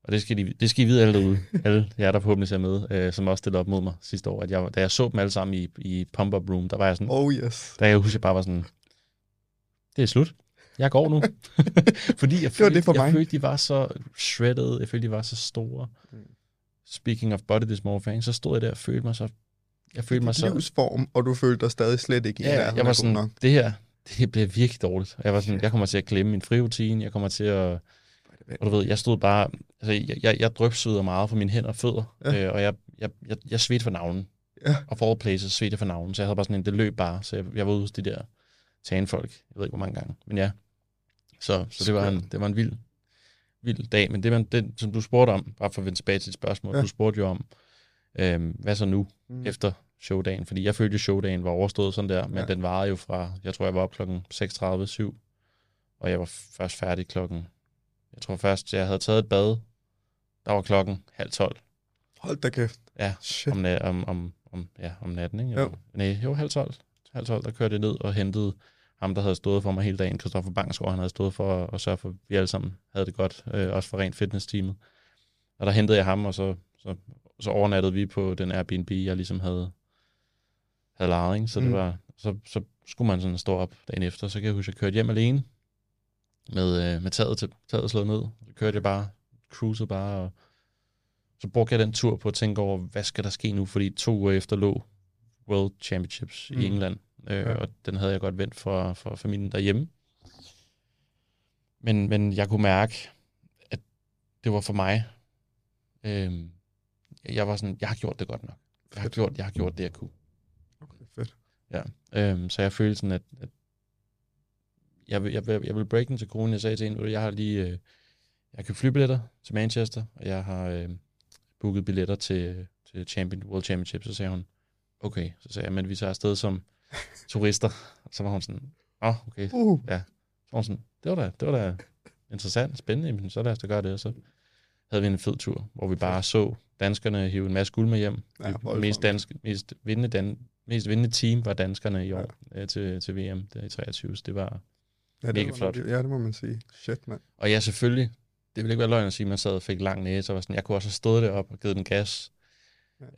og det skal, de, det skal I vide alle derude, *laughs* alle jer, der forhåbentlig ser med, øh, som også stillede op mod mig sidste år, at jeg, da jeg så dem alle sammen i, i Pump-Up Room, der var jeg sådan, Oh yes. der jeg husker, jeg bare var sådan, det er slut. Jeg går nu. *laughs* Fordi jeg Det følte, det for jeg følte, de var så shredded, jeg følte, de var så store. Mm. Speaking of body dysmorphia, så stod jeg der og følte mig så, jeg følte mig så, livsform, og du følte dig stadig slet ikke i Ja, jeg var sådan, nok. det her, det bliver virkelig dårligt. Jeg var sådan, jeg kommer til at glemme min frirutine, jeg kommer til at, og du ved, jeg stod bare, altså, jeg, jeg, jeg drøbsveder meget for mine hænder og fødder, Ja. øh, og jeg, jeg, jeg, jeg svedte for navnen. Ja. Og for all places svedte for navnen, så jeg havde bare sådan en, det løb bare, så jeg, jeg var ude hos de der tagenfolk, jeg ved ikke hvor mange gange, men ja. Så, så det var en, det var en vild, vild dag, men det, man, det, som du spurgte om, bare for at vende tilbage til dit spørgsmål, Ja. du spurgte jo om, øh, hvad så nu? Mm. efter showdagen, fordi jeg følte jo, showdagen var overstået sådan der, men Ja. den varede jo fra, jeg tror, jeg var op klokken 6.30, 7, og jeg var først færdig klokken, jeg tror først, jeg havde taget et bad, der var klokken halv 12, Hold da kæft. ja, Shit. om, om, om, om, ja, om natten, ikke? Jo. Nej, jo, halv 12, halv 12, der kørte jeg ned og hentede ham, der havde stået for mig hele dagen, Christoffer Bangsgaard, han havde stået for at, at sørge for, at vi alle sammen havde det godt, øh, også for rent fitness-teamet. Og der hentede jeg ham, og så, så, så overnattede vi på den Airbnb, jeg ligesom havde, havde lejet, ikke? Så, det Mm. var, så, så skulle man sådan stå op dagen efter, så kan jeg huske, at jeg kørte hjem alene, med, øh, med taget, til, taget slået ned. Så kørte jeg bare, cruisede bare, og så brugte jeg den tur på at tænke over, hvad skal der ske nu, fordi to uger efter lå World Championships. Mm. i England, øh, Ja. ja. og den havde jeg godt vendt for, for familien derhjemme. Men, men jeg kunne mærke, at det var for mig. Øh, jeg var sådan, jeg har gjort det godt nok. Jeg har gjort, jeg har gjort det, jeg kunne. Okay, fedt. Øhm, så jeg følte sådan, at, at jeg, vil, jeg, vil, jeg vil break den til kronen. Jeg sagde til hende, jeg har lige øh, jeg har købt flybilletter til Manchester, og jeg har øh, booket billetter til, til Champion, World Championship. Så sagde hun, okay. Så sagde jeg, men vi tager afsted som turister. Og så var hun sådan, åh, oh, okay. Uh, Så var hun sådan, det var da, det var da interessant, spændende, men så lad os da gøre det. Og så havde vi en fed tur, hvor vi bare så danskerne hive en masse guld med hjem. Ja, Ja, voldsomt. mest, dansk, mest, vindende dan, mest vindende team var danskerne i år ja. til, til VM der i 23. Så det var, ja, det mega var- flot. Ja, det må man sige. Shit, mand. og ja, selvfølgelig, det ville ikke være løgn at sige, at man sad og fik lang næse, og var sådan, jeg kunne også have stået deroppe og givet den gas.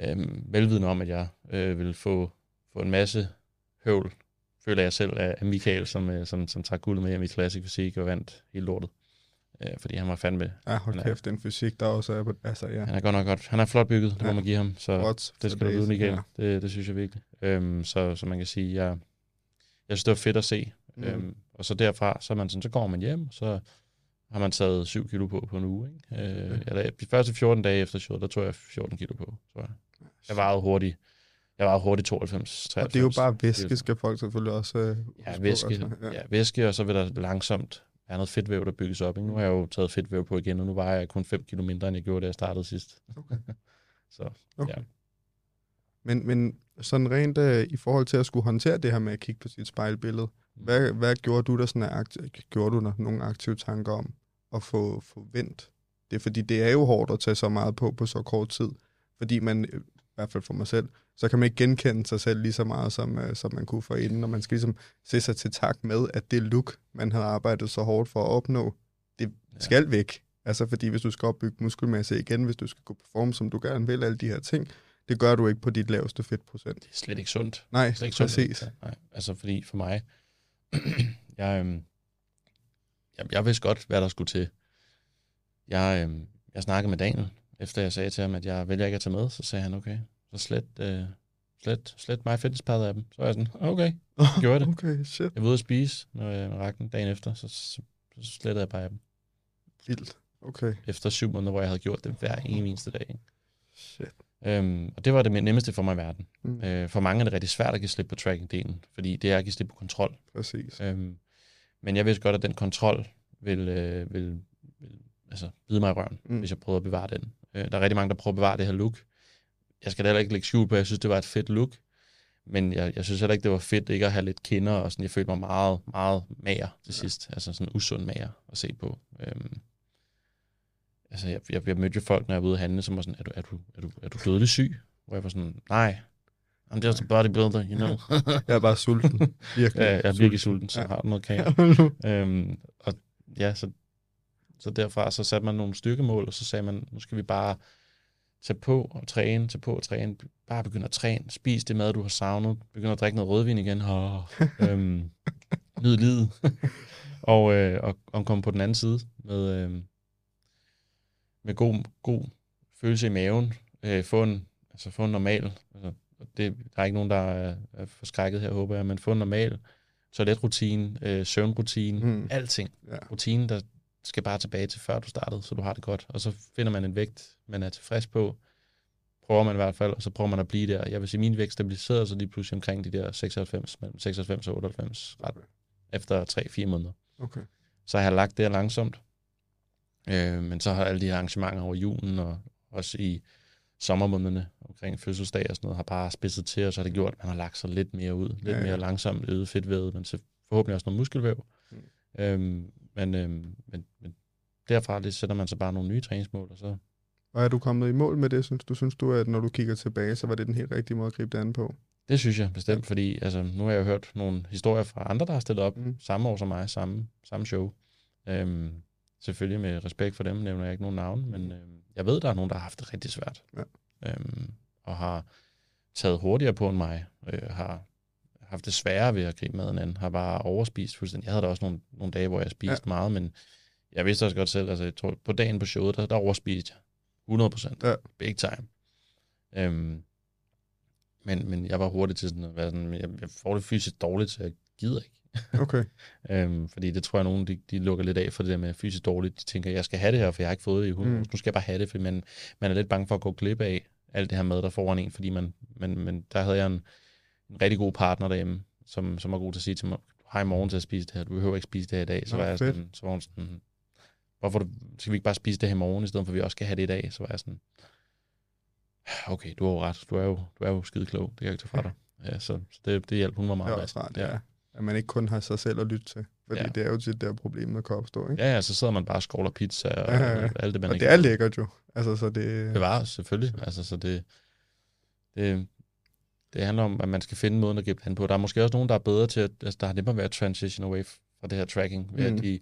Ja. Øhm, velvidende om, at jeg øh, ville få, få en masse høvl, føler jeg selv, af, Michael, som, øh, som, som tager guldet med hjem i Classic Fysik og vandt hele lortet. Øh, fordi han var fandme, Ja, hold Han er- kæft, den fysik, der også er på... Altså, ja. han er godt nok godt. Han er flot bygget, det må Ja. man give ham. Så What det skal du vide, Michael. Ja. Det, det synes jeg virkelig. Øhm, så, så man kan sige, jeg, jeg synes, det var fedt at se. Mm. Øhm, og så derfra, så, man sådan, så går man hjem, så har man taget 7 kilo på på en uge. Ikke? Øh, Okay. eller, de første 14 dage efter showet, der tog jeg 14 kilo på, tror jeg. Jeg vejede hurtigt. Jeg vejede hurtigt 92, 93. Og det er jo bare væske, skal folk selvfølgelig også øh, Ja, huske på, væske, altså. ja. ja, væske, og så vil der langsomt være noget fedtvæv, der bygges op. Ikke? Nu har jeg jo taget fedtvæv på igen, og nu vejer jeg kun 5 kilo mindre, end jeg gjorde, da jeg startede sidst. Okay. *laughs* så Okay. ja. Men, men sådan rent øh, i forhold til at skulle håndtere det her med at kigge på sit spejlbillede, hvad, hvad gjorde du der sådan aktiv, gjorde du der nogle aktive tanker om at få, få vendt? Det er fordi, det er jo hårdt at tage så meget på på så kort tid. Fordi man, øh, hvert fald for mig selv, så kan man ikke genkende sig selv lige så meget, som, øh, som man kunne for inden, og man skal ligesom se sig til tak med, at det look, man havde arbejdet så hårdt for at opnå, det skal ja. væk. Altså fordi hvis du skal opbygge muskelmasse igen, hvis du skal gå performe, som du gerne vil, alle de her ting, det gør du ikke på dit laveste fedtprocent. Det er slet ikke sundt. Nej, det er slet ikke præcis. Sundt. Nej, altså fordi for mig, *clears throat* jeg, øhm, jeg, jeg vidste godt, hvad der skulle til. Jeg, øhm, jeg snakkede med Daniel, efter jeg sagde til ham, at jeg vælger ikke at tage med, så sagde han, okay, så slet, øh, slet, slet mig fitnesspad af dem. Så var jeg sådan, okay, *laughs* gjorde det. okay, shit. Jeg var ude at spise, når jeg rakte den dagen efter, så, så, så slettede jeg bare af dem. Vildt. Okay. Efter syv måneder, hvor jeg havde gjort det hver eneste dag. Ikke? Shit. Øhm, og det var det nemmeste for mig i verden. Mm. Øh, for mange er det rigtig svært at give slip på tracking-delen, fordi det er at give slip på kontrol. Præcis. Øhm, men jeg vidste godt, at den kontrol vil, øh, vil, vil altså, bide mig i røven, Mm. hvis jeg prøver at bevare den. Øh, der er rigtig mange, der prøver at bevare det her look. Jeg skal da heller ikke lægge skjul på, jeg synes, det var et fedt look. Men jeg, jeg synes heller ikke, det var fedt ikke at have lidt kinder, og sådan, jeg følte mig meget, meget mager til Ja. sidst. Altså sådan usund mager at se på. Øhm, altså, jeg, jeg, jeg mødte jo folk, når jeg var ude at handle, som var sådan, er du, er du, er du, er du dødelig syg? Hvor jeg var sådan, nej, I'm just a bodybuilder, you know. *laughs* Jeg er bare sulten. *laughs* Virkelig. ja, jeg er virkelig sulten, så Ja. har du noget kage. *laughs* øhm, og ja, så, så derfra så satte man nogle styrkemål, og så sagde man, nu skal vi bare tage på og træne, tage på og træne, bare begynde at træne, spis det mad, du har savnet, begynde at drikke noget rødvin igen, og øhm, nyd livet, *laughs* og, øh, og, og komme på den anden side med, øh, med god, god følelse i maven, øh, få en, altså få en normal, altså, det, der er ikke nogen, der er, er forskrækket her, håber jeg, men få en normal toiletrutine, øh, søvnrutine, Mm. alting. Ja. Rutinen, der skal bare tilbage til før du startede, så du har det godt. Og så finder man en vægt, man er tilfreds på, prøver man i hvert fald, og så prøver man at blive der. Jeg vil sige, min vægt stabiliserede sig lige pludselig omkring de der 96, mellem 96 og 98, ret, Okay. efter 3-4 måneder. Okay. Så har jeg lagt det langsomt. Øh, men så har alle de her arrangementer over julen, og også i sommermånederne omkring fødselsdag og sådan noget, har bare spidset til, og så har det gjort, at man har lagt sig lidt mere ud. Lidt Ja, ja, mere langsomt, øget fedtvævet, men så forhåbentlig også noget muskelvæv. Mm. Øhm, men, øhm, men, men derfra det sætter man så bare nogle nye træningsmål, og så Og er du kommet i mål med det, synes du? Synes du, at når du kigger tilbage, så var det den helt rigtige måde at gribe det an på? det synes jeg bestemt, fordi altså, nu har jeg jo hørt nogle historier fra andre, der har stillet op Mm. mm. samme år som mig, samme, samme show. Øhm, selvfølgelig med respekt for dem, nævner jeg ikke nogen navn, men øhm, jeg ved, der er nogen, der har haft det rigtig svært. Ja. Øhm, og har taget hurtigere på end mig, øh, har haft det sværere ved at gribe maden an, har bare overspist fuldstændig. Jeg havde da også nogle, nogle dage, hvor jeg spiste ja. meget, men jeg vidste også godt selv, altså jeg tror, på dagen på showet, der, der overspiste jeg 100 procent. Ja. Big time. Øhm, men, men jeg var hurtig til sådan at være sådan, jeg, jeg får det fysisk dårligt, så jeg gider ikke. *laughs* Okay. Øhm, fordi det tror jeg, nogen de, de lukker lidt af for det der med fysisk dårligt. De tænker, jeg skal have det her, for jeg har ikke fået det i 100 Mm. Nu skal jeg bare have det, fordi man, man er lidt bange for at gå glip af alt det her mad, der foran en, fordi man, men, men der havde jeg en, en rigtig god partner derhjemme, som, som var god til at sige til mig, du har i morgen til at spise det her, du behøver ikke spise det her i dag. Så, Nå, var jeg fedt. sådan, så var hun sådan, hvorfor du, skal vi ikke bare spise det her i morgen, i stedet for at vi også skal have det i dag? Så var jeg sådan, okay, du har jo ret, du er jo, du er jo skide klog, det kan jeg ikke tage fra dig. Ja, så, så det, det hjalp hun var Det meget er med. også rart, ja. At man ikke kun har sig selv at lytte til. Fordi Ja. det er jo tit der problemet kan opstå, ikke? Ja, ja, så sidder man bare og skåler pizza og Ja, ja, ja. alt det, man Og ikke det er lækkert jo. Altså, så det... bevares, selvfølgelig. Altså, så det, det, det handler om, at man skal finde måden at gribe det an på. Der er måske også nogen, der er bedre til, at altså, der har nemmere ved at transition away fra det her tracking, ved, Mm. at de,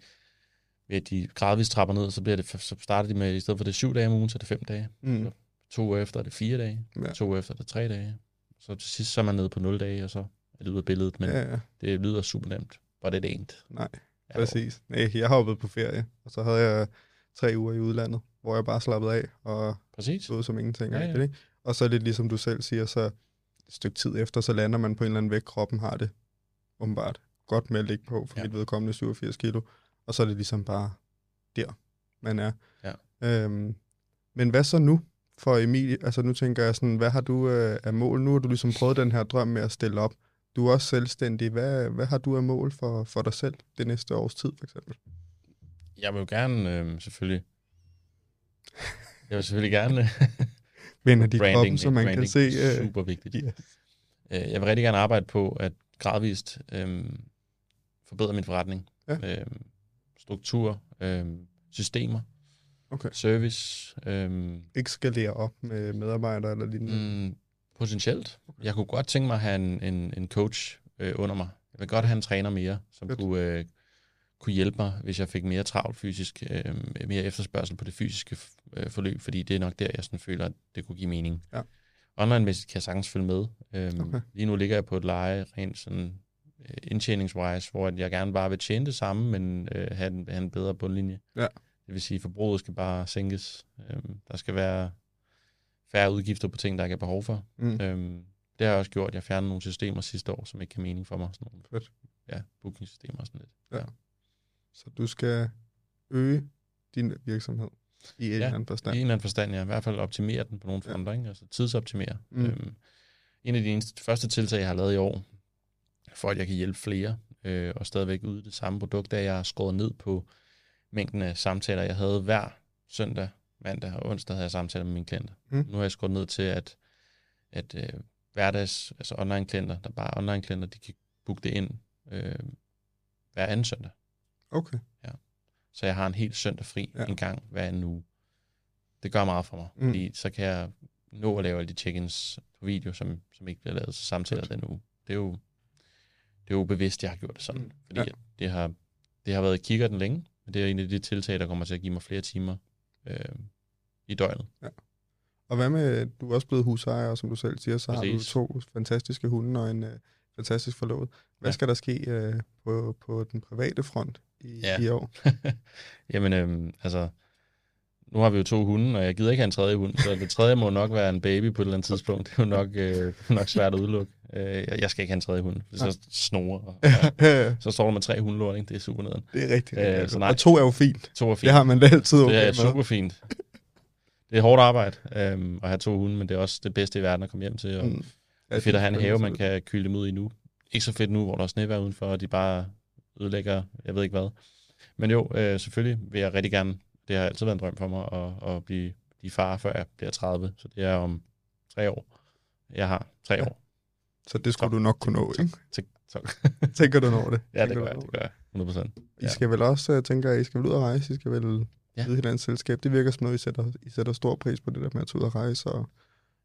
ved at de gradvist trapper ned, så, bliver det, så starter de med, i stedet for det er syv dage om ugen, så er det fem dage. Mm. To uger efter er det fire dage. Ja. To uger efter er det tre dage. Så til sidst så er man nede på nul dage, og så er det ud af billedet. Men ja. Ja, det lyder super nemt. But it ain't. Nej, Ja, præcis. Nej, jeg hoppede på ferie, og så havde jeg tre uger i udlandet, hvor jeg bare slappede af og Præcis. stod som ingenting. Ja, Ja. Ikke? Og så lidt ligesom du selv siger, så stykke tid efter, så lander man på en eller anden vægt. Kroppen har det åbenbart godt med at ligge på, for Ja. mit vedkommende 87 kilo. Og så er det ligesom bare der, man er. Ja. Øhm, men hvad så nu for Emilie? Altså nu tænker jeg sådan, hvad har du øh, af mål? Nu har du ligesom prøvet den her drøm med at stille op. Du er også selvstændig. Hvad, hvad har du af mål for, for dig selv det næste års tid, for eksempel? Jeg vil jo gerne, øh, selvfølgelig... Jeg vil selvfølgelig gerne... *laughs* Vender dit branding, kroppen, så man branding, kan se... Øh, super vigtigt. yes. Øh, Jeg vil rigtig gerne arbejde på at gradvist øh, forbedre min forretning. Ja. Øh, struktur, øh, systemer, Okay. service. Øh, Ikke skalere op med medarbejdere eller lignende. mm, Potentielt. Jeg kunne godt tænke mig at have en, en, en coach øh, under mig. Jeg vil godt have en træner mere, som Fedt. kunne, øh, kunne hjælpe mig, hvis jeg fik mere travlt fysisk, øh, mere efterspørgsel på det fysiske øh, forløb, fordi det er nok der, jeg sådan føler, at det kunne give mening. Ja. Online-mæssigt kan jeg sagtens følge med. Øhm, Okay. Lige nu ligger jeg på et leje rent sådan øh, indtjeningswise, hvor jeg gerne bare vil tjene det samme, men øh, have, en, have en bedre bundlinje. Ja. Det vil sige, at forbruget skal bare sænkes. Øhm, der skal være færre udgifter på ting, der ikke er behov for. Mm. Øhm, det har jeg også gjort. Jeg fjernede nogle systemer sidste år, som ikke kan mening for mig. Sådan nogle, Fedt. Ja, bookingsystemer og sådan lidt. Så du skal øge din virksomhed i en Ja, eller anden I forstand. en eller anden forstand, ja. I hvert fald optimere den på nogle Ja. fronter, ikke? Altså tidsoptimere. Mm. Øhm, en af de eneste, første tiltag, jeg har lavet i år, for at jeg kan hjælpe flere, øh, og stadigvæk ud det samme produkt, er, at jeg har skåret ned på mængden af samtaler, jeg havde hver søndag, mandag og onsdag havde jeg samtaler med mine klienter. Mm. Nu har jeg skåret ned til, at, at øh, hverdags, altså online-klienter, der bare er online-klienter, de kan booke det ind øh, hver anden søndag. Okay. Så jeg har en helt søndag fri Ja. ja. en gang hver anden uge. Det gør meget for mig, Mm. fordi så kan jeg nå at lave alle de check-ins på video, som, som ikke bliver lavet samtaler Fedt. den uge. Det er jo, det er jo bevidst, jeg har gjort det sådan. Mm. Fordi Ja. ja. det, har, det har været i kigger den længe, men det er en af de tiltag, der kommer til at give mig flere timer øh, i døgnet. Og hvad med, du er også blevet husejer, og som du selv siger, så har du Præcis. to fantastiske hunde og en øh, fantastisk forlovet. Hvad Ja. skal der ske øh, på, på den private front i, Ja. i år? *laughs* Jamen, øhm, altså, nu har vi jo to hunde, og jeg gider ikke have en tredje hund, så det tredje må nok være en baby på et eller andet tidspunkt. Det er jo nok, øh, nok svært at udelukke. Øh, jeg- skal ikke have en tredje hund, for så snorer. Og, og, så står der med tre hundelort, ikke? Det er super nederen. det er rigtig, Øh, rigtig så øh, nej. Og to er jo fint. To er fint. Det har man da altid okay det er super fint. Det er hårdt arbejde øhm, at have to hunde, men det er også det bedste i verden at komme hjem til. Og Mm. det er fedt at have en have, man kan kyle dem ud i nu. Ikke så fedt nu, hvor der er snevejr udenfor, og de bare ødelægger, jeg ved ikke hvad. Men jo, øh, selvfølgelig vil jeg rigtig gerne, det har altid været en drøm for mig, at, at blive, blive far, før jeg bliver 30. Så det er om tre år. Jeg har tre Ja. år. Så det skulle du nok kunne nå, ikke? Til, så, Tænker du når det? ja, det gør jeg, det gør jeg. 100 procent. I skal vel også, jeg tænker, I skal vel ud og rejse, I skal vel ja. vide hinandens selskab. Det virker som noget, I sætter, I sætter stor pris på det der med at tage ud og rejse og,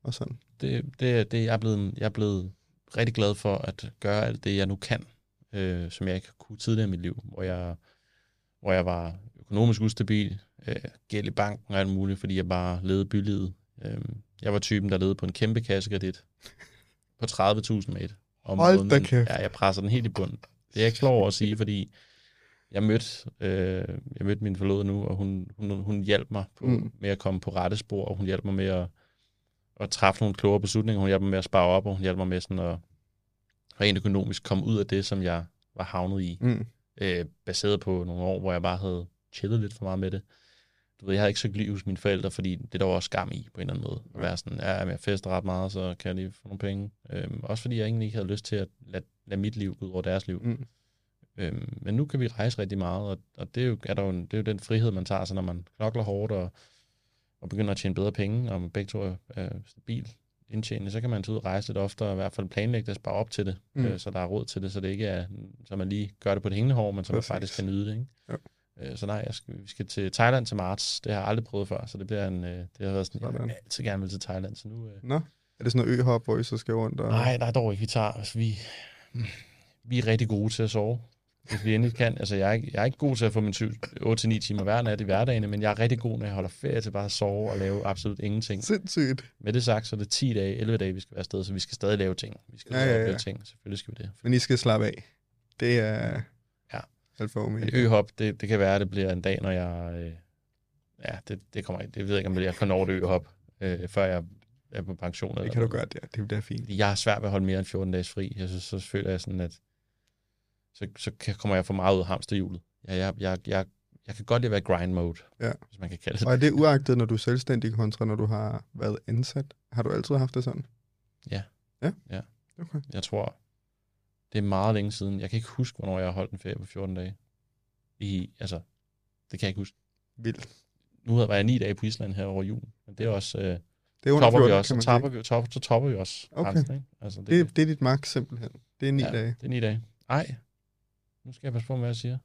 og sådan. det, det, det jeg, er blevet, jeg er blevet rigtig glad for at gøre alt det, jeg nu kan, øh, som jeg ikke kunne tidligere i mit liv, hvor jeg, hvor jeg var økonomisk ustabil, øh, gæld i banken og alt muligt, fordi jeg bare levede bylivet. Øh, jeg var typen, der levede på en kæmpe kassekredit på 30.000 med et. om Hold da kæft. Ja, jeg presser den helt i bunden. Det er jeg ikke klar over at sige, fordi jeg mødte, øh, jeg mødte min forlovede nu, og hun, hun, hun hjalp mig på, mm. med at komme på rette spor, og hun hjalp mig med at, at træffe nogle klogere beslutninger. Hun hjalp mig med at spare op, og hun hjalp mig med sådan at rent økonomisk komme ud af det, som jeg var havnet i. Mm. Øh, baseret på nogle år, hvor jeg bare havde chillet lidt for meget med det. Du ved, jeg havde ikke søgt liv hos mine forældre, fordi det der var også skam i, på en eller anden måde. At være sådan, ja, jeg fester ret meget, så kan jeg lige få nogle penge. Øhm, også fordi jeg egentlig ikke havde lyst til at lade, lade mit liv gå ud over deres liv. Mm. Øhm, men nu kan vi rejse rigtig meget, og, og det, er jo, er der jo en, det er jo den frihed, man tager sig, når man knokler hårdt og, og begynder at tjene bedre penge, og man begge to er, er stabil indtjenende, så kan man tage ud og rejse lidt oftere, og i hvert fald planlægge det og spare op til det, Mm. øh, så der er råd til det, så det ikke er, så man lige gør det på det hængende hår, men så man Præcis. faktisk kan nyde det. Ikke? Ja. Øh, så nej, jeg skal, vi skal til Thailand til marts. Det har jeg aldrig prøvet før, så det bliver en, øh, det har været sådan, jeg Sådan. vil altid gerne vil til Thailand, så nu... Øh, Nå, er det sådan noget øhop, hvor I så skal rundt? Og... Nej, nej, dog ikke. Vi tager, altså, vi, vi er rigtig gode til at sove. Hvis vi endelig kan. Altså, jeg er, ikke, jeg er ikke god til at få min 8-9 timer hver nat i hverdagen, men jeg er rigtig god, når jeg holder ferie til bare at sove og lave absolut ingenting. Sindssygt. Med det sagt, så er det 10 dage, 11 dage, vi skal være afsted, så vi skal stadig lave ting. Vi skal Ja, ja, ja, ja, lave ting. Selvfølgelig skal vi det. Men I skal slappe af. Det er Ja. alfa og omega. Øhop, det, det kan være, at det bliver en dag, når jeg... Øh, ja, det, det kommer ikke. Det ved jeg ikke, om jeg kan nå et øhop, øh, før jeg er på pension. Det eller kan du gøre, det, det bliver fint. Jeg har svært ved at holde mere end 14 dages fri. Jeg synes, så føler jeg sådan, at så, så kommer jeg for meget ud af hamsterhjulet. Jeg, jeg, jeg, jeg, jeg kan godt lide at være grind mode, Ja. hvis man kan kalde det. Og er det uagtet, når du er selvstændig kontra, når du har været ansat? Har du altid haft det sådan? Ja. Ja? Ja. Okay. Jeg tror, det er meget længe siden. Jeg kan ikke huske, hvornår jeg har holdt en ferie på 14 dage. I, altså, det kan jeg ikke huske. Vildt. Nu var jeg ni dage på Island her over julen, men det er også, øh, Det er under topper 14, vi også, så, topper vi, top, så topper vi også. Okay. grænsen, ikke? Altså, det, Det, det er dit max simpelthen. Det er ni ja, dage. det er ni dage. Ej, nu skal jeg passe på, hvad jeg siger.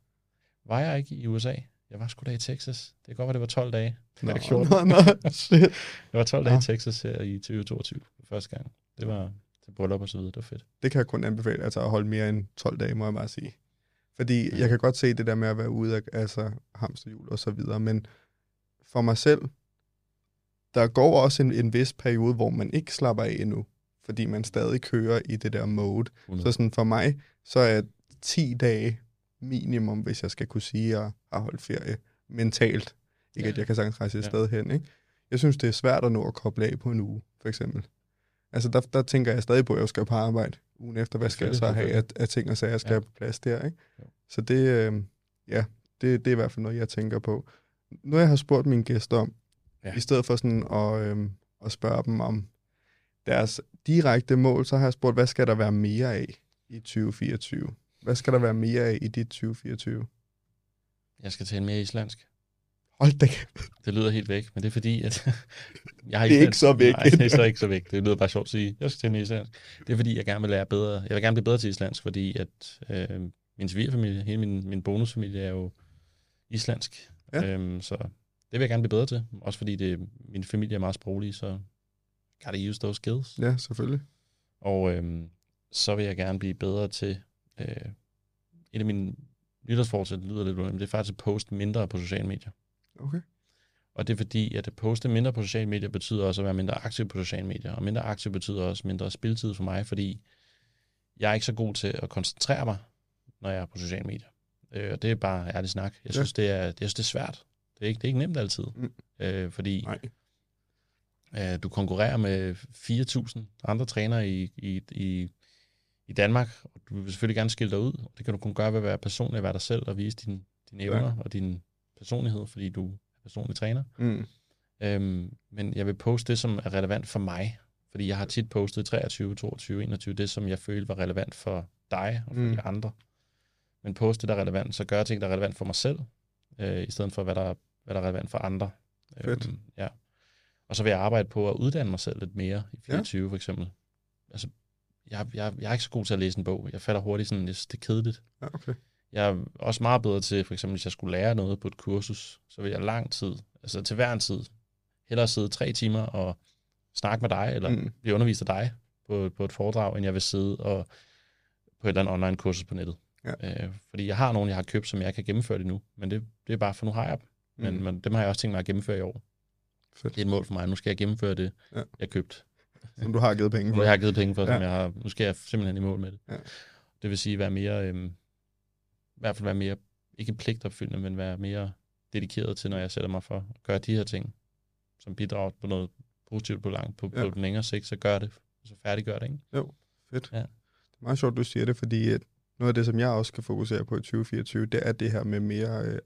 Var jeg ikke i USA? Jeg var sgu da i Texas. Det kan godt være, det var 12 dage. Nå, 14. nå, nå, *laughs* shit. Jeg var 12 dage i Texas her i 2022 for første gang. Det var til bryllup og så videre. Det var fedt. Det kan jeg kun anbefale, altså at holde mere end 12 dage, må jeg bare sige. Fordi mm. jeg kan godt se det der med at være ude af altså, hamsterhjul og så videre, men for mig selv, der går også en, en vis periode, hvor man ikke slapper af endnu, fordi man stadig kører i det der mode. 100. Så sådan for mig, så er 10 dage minimum, hvis jeg skal kunne sige, at jeg har holdt ferie mentalt. Ikke ja. at jeg kan sagtens rejse et ja. sted hen. Ikke? Jeg synes, det er svært at nå at koble af på en uge, for eksempel. Altså, der, der tænker jeg stadig på, at jeg skal på arbejde ugen efter. Hvad skal jeg så have af, af ting og sager, jeg skal ja. have på plads der? Ikke? Ja. Så det, øh, ja, det, det er i hvert fald noget, jeg tænker på. Nu jeg har spurgt mine gæster om, ja. i stedet for sådan at, øh, at spørge dem om deres direkte mål, så har jeg spurgt, hvad skal der være mere af i 2024? Hvad skal der være mere af i dit 2024? Jeg skal tale mere islandsk. Hold da Det lyder helt væk, men det er fordi, at *laughs* jeg har. Det er ikke så væk. Nej, det er så ikke så væk. Det lyder bare sjovt at sige, jeg skal tale mere islandsk. Det er fordi, jeg gerne vil lære bedre. Jeg vil gerne blive bedre til islandsk, fordi at øh, min svigerfamilie, hele min, min bonusfamilie er jo islandsk. Ja. Øhm, så det vil jeg gerne blive bedre til. Også fordi det, min familie er meget sproglig, så gotta use those skills. Ja, selvfølgelig. Og øhm, så vil jeg gerne blive bedre til... Øh, et af mine nytårsforsæt lyder lidt men det er faktisk at poste mindre på sociale medier. Okay. Og det er fordi, at at poste mindre på sociale medier betyder også at være mindre aktiv på sociale medier. Og mindre aktiv betyder også mindre spiltid for mig, fordi jeg er ikke så god til at koncentrere mig, når jeg er på sociale medier. Øh, og det er bare ærlig snak. Jeg synes, ja. det, er, jeg synes det er svært. Det er ikke, det er ikke nemt altid. Mm. Øh, fordi Nej. Øh, du konkurrerer med 4.000 andre trænere i, i, i, i Danmark, og du vil selvfølgelig gerne skille dig ud. Det kan du kun gøre ved at være personlig, være dig selv og vise din, dine evner ja. og din personlighed, fordi du er personlig træner. Mm. Øhm, men jeg vil poste det, som er relevant for mig, fordi jeg har tit postet 23, 22, 21, det som jeg følte var relevant for dig og for mm. de andre. Men poste det, der er relevant, så gør ting, der er relevant for mig selv, øh, i stedet for, hvad der, hvad der er relevant for andre. Fedt. Øhm, ja. Og så vil jeg arbejde på at uddanne mig selv lidt mere i 24 ja. for eksempel. Altså, jeg, jeg, jeg er ikke så god til at læse en bog. Jeg falder hurtigt sådan, det er kedeligt. Ja, okay. Jeg er også meget bedre til, for eksempel hvis jeg skulle lære noget på et kursus, så vil jeg lang tid, altså til hver en tid, hellere sidde tre timer og snakke med dig, eller mm. blive undervist af dig på, på et foredrag, end jeg vil sidde og på et eller andet online kursus på nettet. Ja. Øh, fordi jeg har nogen, jeg har købt, som jeg kan gennemføre det nu, men det, det er bare, for nu har jeg dem. Men, mm. men dem har jeg også tænkt mig at gennemføre i år. Fedt. Det er et mål for mig. Nu skal jeg gennemføre det, ja. jeg købt. Som du har givet penge for. jeg har givet penge for, ja. som jeg har, nu skal jeg simpelthen i mål med det. Ja. Det vil sige, være mere, øhm, i hvert fald være mere, ikke pligtopfyldende, men være mere dedikeret til, når jeg sætter mig for at gøre de her ting, som bidrager på noget positivt på, lang, på, ja. på den længere sigt, så gør det, så færdiggør det, ikke? Jo, fedt. Ja. Det er meget sjovt, du siger det, fordi at noget af det, som jeg også skal fokusere på i 2024, det er det her med mere, øh,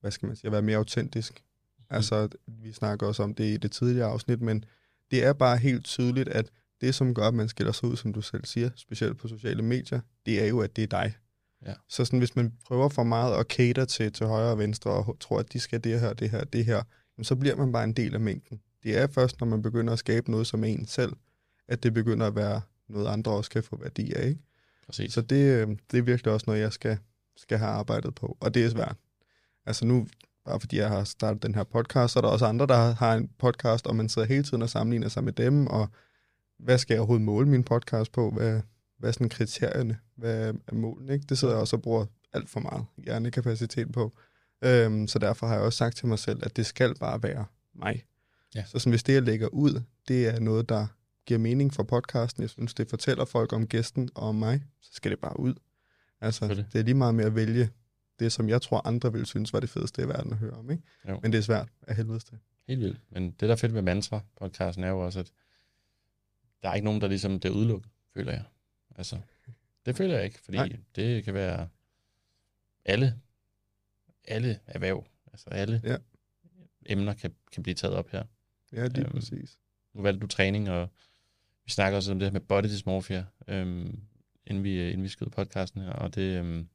hvad skal man sige, at være mere autentisk. Mm. Altså, vi snakker også om det i det tidligere afsnit, men det er bare helt tydeligt, at det, som gør, at man skiller sig ud, som du selv siger, specielt på sociale medier, det er jo, at det er dig. Ja. Så sådan, hvis man prøver for meget at cater til, til højre og venstre, og tror, at de skal det her, det her, det her, så bliver man bare en del af mængden. Det er først, når man begynder at skabe noget som en selv, at det begynder at være noget, andre også kan få værdi af. Ikke? Præcis. Så det, øh, det er virkelig også noget, jeg skal, skal have arbejdet på, og det er svært. Altså nu, bare fordi jeg har startet den her podcast, så er der også andre, der har en podcast, og man sidder hele tiden og sammenligner sig med dem, og hvad skal jeg overhovedet måle min podcast på? Hvad, hvad er sådan kriterierne? Hvad er målene? Ikke? Det sidder jeg også og bruger alt for meget hjernekapacitet på. Øhm, så derfor har jeg også sagt til mig selv, at det skal bare være mig. Ja. Så sådan, hvis det, jeg lægger ud, det er noget, der giver mening for podcasten, jeg synes, det fortæller folk om gæsten og om mig, så skal det bare ud. Altså, det. det er lige meget med at vælge det, som jeg tror, andre vil synes var det fedeste i verden at høre om. Ikke? Jo. Men det er svært af helvedes til. Helt vildt. Men det, der er fedt med Mantra-podcasten, er jo også, at der er ikke nogen, der ligesom bliver udelukket, føler jeg. Altså, det føler jeg ikke, fordi Nej. det kan være alle, alle erhverv, altså alle ja. emner kan, kan blive taget op her. Ja, lige øhm, præcis. Nu valgte du træning, og vi snakker også om det her med body dysmorphia, øhm, inden vi, inden vi skal ud podcasten her, og det, øhm,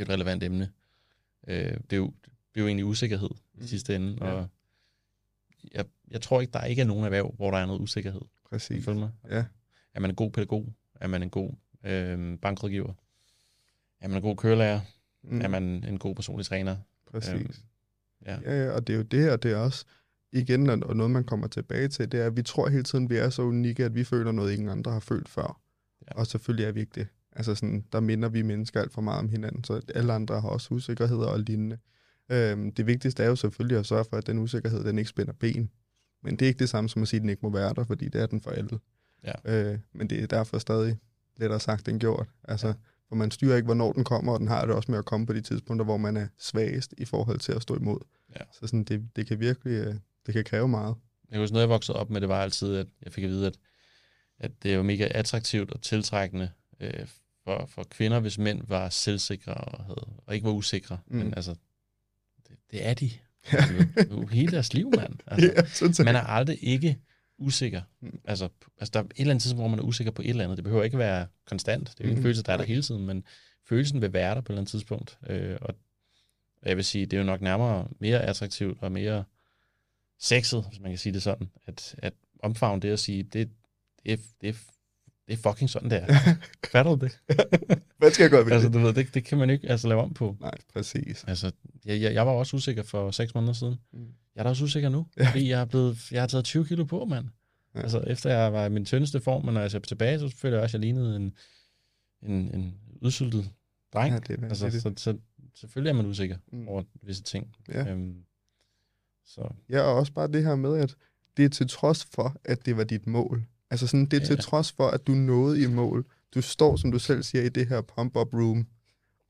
det er et relevant emne. Øh, det, er jo, det er jo egentlig usikkerhed mm. i sidste ende, ja. og jeg, jeg tror ikke, der ikke er nogen erhverv, hvor der er noget usikkerhed. Præcis. Mig? Ja. Er man en god pædagog? Er man en god øh, bankrådgiver? Er man en god kørelærer? Mm. Er man en god personlig træner? Præcis. Øhm, ja. ja, ja, og det er jo det her, det er også, igen, og noget man kommer tilbage til, det er, at vi tror hele tiden, vi er så unikke, at vi føler noget, ingen andre har følt før. Ja. Og selvfølgelig er vi ikke det. Altså sådan, der minder vi mennesker alt for meget om hinanden, så alle andre har også usikkerheder og lignende. Øhm, det vigtigste er jo selvfølgelig at sørge for, at den usikkerhed, den ikke spænder ben. Men det er ikke det samme som at sige, at den ikke må være der, fordi det er den for alle. Ja. Øh, men det er derfor stadig lettere sagt end gjort. Altså, ja. For man styrer ikke, hvornår den kommer, og den har det også med at komme på de tidspunkter, hvor man er svagest i forhold til at stå imod. Ja. Så sådan, det, det kan virkelig øh, det kan kræve meget. Jeg husker, noget jeg voksede op med, det var altid, at jeg fik at vide, at, at det er jo mega attraktivt og tiltrækkende øh, for, for kvinder, hvis mænd var selvsikre og, havde, og ikke var usikre. Mm. Men altså, det, det er de. Ja. Altså, hele deres liv, mand. *laughs* Altså, ja, man er aldrig ikke usikker. Mm. Altså, altså, der er et eller andet tidspunkt, hvor man er usikker på et eller andet. Det behøver ikke være konstant. Det er jo en mm. følelse, der er der hele tiden, men følelsen vil være der på et eller andet tidspunkt. Øh, og jeg vil sige, det er jo nok nærmere mere attraktivt og mere sexet, hvis man kan sige det sådan, at, at omfavne det at sige, det, det, det, det er fucking sådan, det er. *laughs* Fatter du det? *laughs* Hvad skal jeg gøre ved altså, det? Du ved, det, det kan man ikke altså, lave om på. Nej, præcis. Altså, jeg, jeg, jeg var også usikker for seks måneder siden. Mm. Jeg er da også usikker nu, ja. fordi jeg, er blevet, jeg har taget 20 kilo på, mand. Ja. Altså, efter jeg var i min tyndeste form, men når jeg ser tilbage, så føler jeg også, at jeg lignede en, en, en udsyltet dreng. Ja, det er altså, det. Så, så, selvfølgelig er man usikker mm. over visse ting. Ja. Øhm, så. Ja, og også bare det her med, at det er til trods for, at det var dit mål. Altså sådan, det er ja. til trods for, at du nåede i mål. Du står, som du selv siger, i det her pump-up room,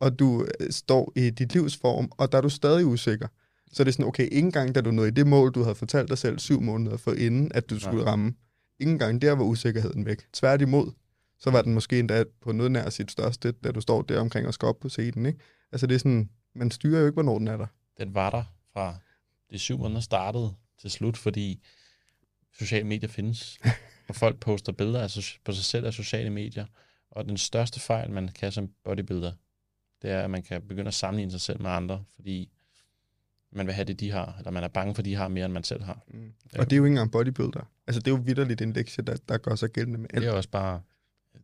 og du øh, står i dit livsform, og der er du stadig usikker. Så det er sådan, okay, ingen gang, da du nåede i det mål, du havde fortalt dig selv syv måneder for inden, at du Nej. skulle ramme, ingen gang der var usikkerheden væk. Tværtimod, så var den måske endda på noget nær sit største, da du står der omkring og skal op på scenen. Ikke? Altså det er sådan, man styrer jo ikke, hvornår den er der. Den var der fra de syv måneder startede til slut, fordi sociale medier findes, *laughs* og folk poster billeder på sig selv af sociale medier. Og den største fejl, man kan som bodybuilder, det er, at man kan begynde at sammenligne sig selv med andre, fordi man vil have det, de har, eller man er bange for, at de har mere, end man selv har. Mm. Og det er jo ikke engang bodybuilder. Altså, det er jo vidderligt en lektie, der, der gør sig gældende med alt. Det er også bare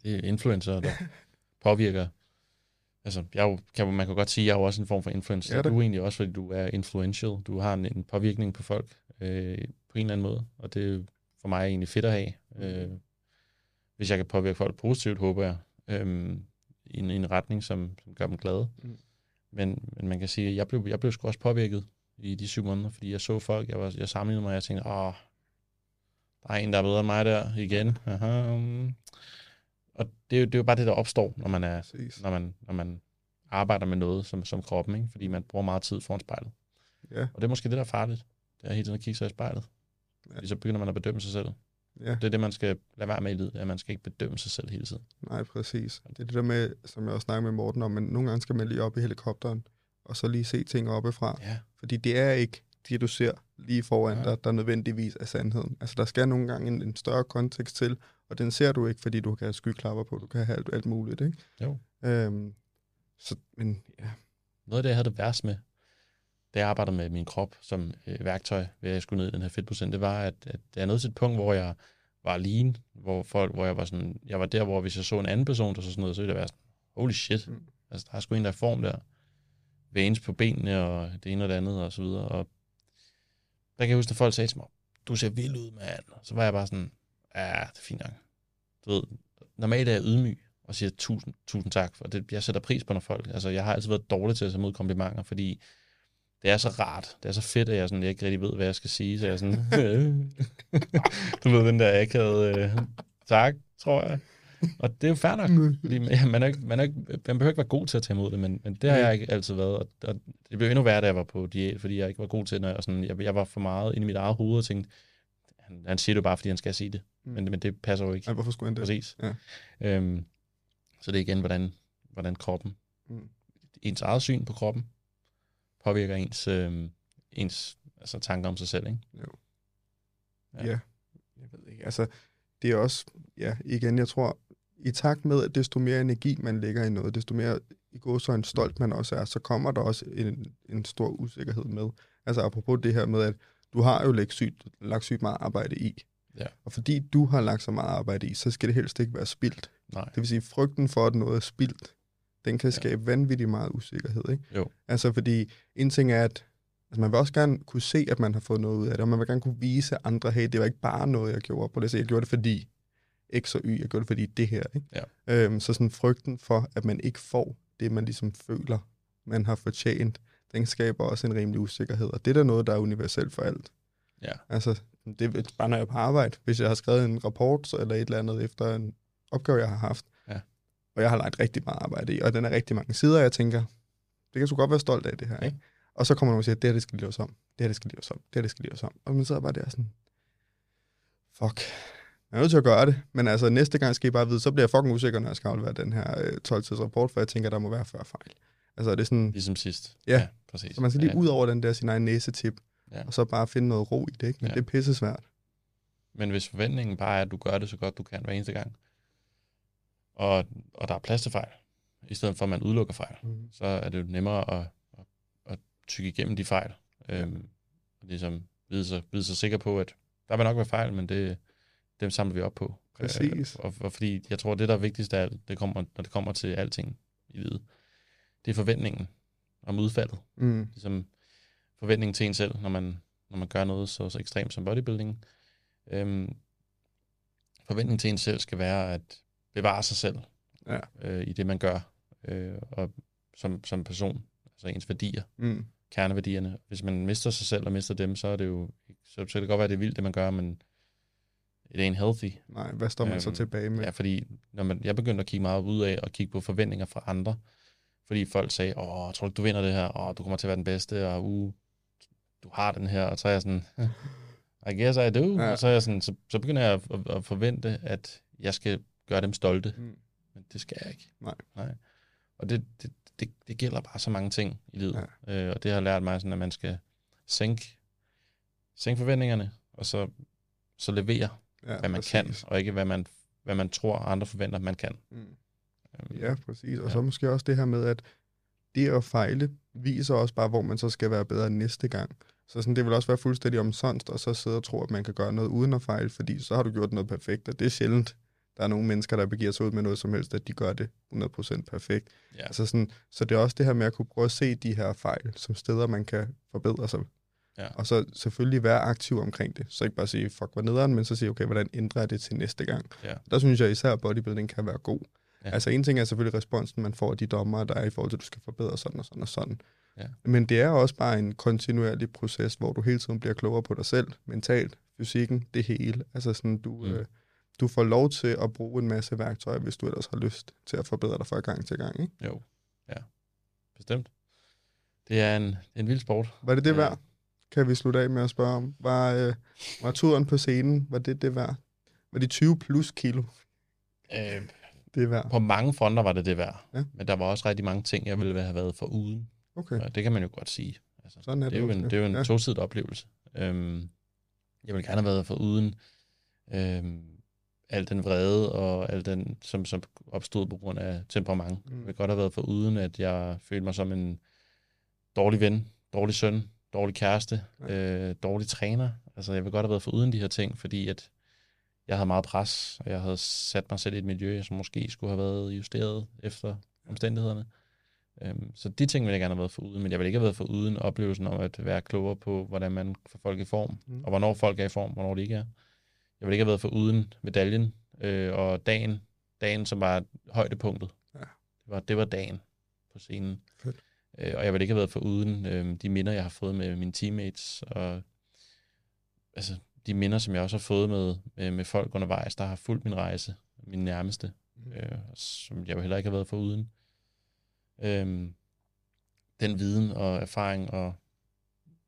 det er influencer, der *laughs* påvirker altså, jeg kan, man kan godt sige, at jeg er jo også en form for influencer. Ja, du er egentlig også, fordi du er influential. Du har en, en påvirkning på folk øh, på en eller anden måde, og det er for mig egentlig fedt at have. Øh, hvis jeg kan påvirke folk positivt, håber jeg, øh, i, en, i en retning, som, som gør dem glade. Mm. Men, men man kan sige, at jeg blev, jeg blev sgu også påvirket i de syv måneder, fordi jeg så folk, jeg, var, jeg sammenlignede mig, og jeg tænkte, åh, der er en, der er bedre end mig der igen. Aha. Og det er, jo, det er jo bare det, der opstår, når man, er, når man, når man arbejder med noget som, som kroppen, ikke? fordi man bruger meget tid foran spejlet. Ja. Og det er måske det, der er farligt. Det er hele tiden at kigge sig i spejlet. Ja. Fordi så begynder man at bedømme sig selv. Ja. Det er det, man skal lade være med i livet, at man skal ikke bedømme sig selv hele tiden. Nej, præcis. Det er det der med, som jeg også snakker med Morten om, men nogle gange skal man lige op i helikopteren, og så lige se ting oppefra. Ja. Fordi det er ikke det, du ser lige foran ja. dig, der nødvendigvis er sandheden. Altså, der skal nogle gange en, en større kontekst til, og den ser du ikke, fordi du kan have skyklapper på, du kan have alt, alt muligt, ikke? Jo. Øhm, så, men ja. Noget af det, jeg havde det værst med, da jeg arbejdede med min krop som øh, værktøj, ved at jeg skulle ned i den her fedtprocent, det var, at, at er noget til et punkt, hvor jeg var lean, hvor, folk, hvor jeg var sådan, jeg var der, hvor hvis jeg så en anden person, der så sådan noget, så ville det være sådan, holy shit, mm. altså der er sgu en, der er form der. Veins på benene, og det ene og det andet, og så videre. Og der kan jeg huske, at folk sagde til mig, du ser vild ud, mand. Så var jeg bare sådan, ja, det er fint nok. Du ved, normalt er jeg ydmyg og siger tusind, tusind tak, for det, jeg sætter pris på, når folk, altså jeg har altid været dårlig til at tage mod komplimenter, fordi det er så rart, det er så fedt, at jeg, sådan, jeg ikke rigtig ved, hvad jeg skal sige, så jeg er sådan, *laughs* du ved, den der akavede, øh, tak, tror jeg. Og det er jo fair nok, fordi man, man, er ikke, man, er ikke, man behøver ikke være god til at tage imod det, men, men det har jeg ikke altid været, og, og det blev endnu værre, da jeg var på diæt, fordi jeg ikke var god til det, og sådan, jeg, jeg var for meget inde i mit eget hoved og tænkte, han, han siger det bare, fordi han skal sige det, mm. men, men det passer jo ikke. Ja, hvorfor skulle han det? Præcis. Ja. Øhm, så det er igen, hvordan, hvordan kroppen, mm. ens eget syn på kroppen, påvirker ens, øh, ens altså, tanker om sig selv, ikke? Jo. Ja. ja. Jeg ved ikke. Altså, det er også, ja, igen, jeg tror, i takt med, at desto mere energi man lægger i noget, desto mere i går så en stolt man også er, så kommer der også en, en stor usikkerhed med. Altså apropos det her med, at du har jo lagt sygt, lagt sygt meget arbejde i. Ja. Og fordi du har lagt så meget arbejde i, så skal det helst ikke være spildt. Nej. Det vil sige, frygten for, at noget er spildt, den kan skabe ja. vanvittigt meget usikkerhed. Ikke? Jo. Altså fordi en ting er, at Altså man vil også gerne kunne se, at man har fået noget ud af det, og man vil gerne kunne vise andre, hey, det var ikke bare noget, jeg gjorde på det, så jeg gjorde det fordi X og Y, jeg gjorde det fordi det her. Ikke? Ja. Øhm, så sådan frygten for, at man ikke får det, man ligesom føler, man har fortjent, den skaber også en rimelig usikkerhed, og det er da noget, der er universelt for alt. Ja. Altså, det er bare når jeg er på arbejde. Hvis jeg har skrevet en rapport eller et eller andet efter en opgave, jeg har haft. Og jeg har lagt rigtig meget arbejde i, og den er rigtig mange sider, og jeg tænker, det kan du godt være stolt af, det her. Ja. Ikke? Og så kommer nogen og siger, det her, det skal laves om. Det her, det skal laves om. Det her, det skal laves om. Og man sidder bare der sådan, fuck, jeg er nødt til at gøre det. Men altså, næste gang skal I bare vide, så bliver jeg fucking usikker, når jeg skal aflevere den her øh, 12-tids rapport, for jeg tænker, der må være 40 fejl. Altså, det er sådan, Ligesom sidst. Ja. præcis. så man skal lige ja. ud over den der sin egen næsetip, Ja. og så bare finde noget ro i det, ikke? Men Ja. det er pisse svært. Men hvis forventningen bare er, at du gør det så godt du kan hver eneste gang, og, og der er plads til fejl, i stedet for at man udelukker fejl, Mm. så er det jo nemmere at, at, at tykke igennem de fejl. Øhm, og ligesom vide sig, vide sig sikker på, at der vil nok være fejl, men det, dem samler vi op på. Præcis. Øh, og, og fordi jeg tror, det der er vigtigst af alt, det kommer, når det kommer til alting i livet, det er forventningen om udfaldet. Mm. Ligesom forventningen til en selv, når man, når man gør noget så, så ekstremt som bodybuilding. Øhm, forventningen til en selv skal være at bevare sig selv Ja. øh, i det, man gør, øh, og som, som person, altså ens værdier, Mm. kerneværdierne. Hvis man mister sig selv og mister dem, så er det jo, så, så kan det godt være, det er vildt, det man gør, men it ain't healthy. Nej, hvad står man øhm, så tilbage med? Ja, fordi når man, jeg begyndte at kigge meget ud af og kigge på forventninger fra andre, fordi folk sagde, åh, tror du, du vinder det her? Åh, du kommer til at være den bedste, og uh, du har den her. Og så er jeg sådan, I guess I do. Ja. Og så, er jeg sådan, så, så begynder jeg at, at forvente, at jeg skal gøre dem stolte. Mm. Men det skal jeg ikke. Nej. Nej. Og det, det, det, det gælder bare så mange ting i livet. Ja. Øh, og det har lært mig, sådan, at man skal sænke, sænke forventningerne, og så, så levere, Ja, hvad man præcis. kan, og ikke hvad man, hvad man tror, andre forventer, man kan. Mm. Øhm, Ja, præcis. Og Ja. så måske også det her med, at det at fejle viser også bare, hvor man så skal være bedre næste gang. Så sådan, det vil også være fuldstændig omsonst, og så sidde og tro, at man kan gøre noget uden at fejle, fordi så har du gjort noget perfekt, og det er sjældent. Der er nogle mennesker, der begiver sig ud med noget som helst, at de gør det 100% perfekt. Ja. Altså sådan, så det er også det her med at kunne prøve at se de her fejl som steder, man kan forbedre sig. Ja. Og så selvfølgelig være aktiv omkring det. Så ikke bare sige, fuck, hvad nederen, men så sige, okay, hvordan ændrer jeg det til næste gang? Ja. Der synes jeg især, at bodybuilding kan være god. Ja. Altså en ting er selvfølgelig responsen, man får af de dommer, der er i forhold til, at du skal forbedre sådan og sådan og sådan. Ja. Men det er også bare en kontinuerlig proces, hvor du hele tiden bliver klogere på dig selv, mentalt, fysikken, det hele. Altså sådan, du, mm. øh, du får lov til at bruge en masse værktøjer, hvis du ellers har lyst til at forbedre dig fra gang til gang. Ikke? Jo, ja. Bestemt. Det er en, en vild sport. Var det det Ja. værd? Kan vi slutte af med at spørge om. Var, øh, var turen på scenen, var det det værd? Var de 20 plus kilo Øh, det værd? på mange fronter var det det værd. Ja. Men der var også rigtig mange ting, jeg ville have været for uden. Okay, Og det kan man jo godt sige. Altså, sådan er det, det. er jo en, det er jo en ja. tosidig oplevelse. Øhm, jeg ville gerne have været for uden øhm, al den vrede og al den, som, som opstod på grund af temperament. Mm. Jeg ville godt have været for uden, at jeg følte mig som en dårlig ven, dårlig søn, dårlig kæreste, Ja. øh, dårlig træner. Altså, jeg ville godt have været for uden de her ting, fordi at jeg havde meget pres, og jeg havde sat mig selv i et miljø, som måske skulle have været justeret efter omstændighederne. Øhm, så de ting ville jeg gerne have været for uden, men jeg ville ikke have været for uden oplevelsen om at være klogere på, hvordan man får folk i form, Mm. og hvornår folk er i form, hvornår de ikke er. Jeg ville ikke have været for uden medaljen øh, og dagen, dagen som var højdepunktet. Ja. Det, var, det var dagen på scenen. Fedt. Øh, og jeg ville ikke have været for uden øh, de minder, jeg har fået med mine teammates, og altså de minder, som jeg også har fået med, med, med folk undervejs, der har fulgt min rejse, min nærmeste, Mm. øh, som jeg jo heller ikke har været for uden. Øhm, den viden og erfaring og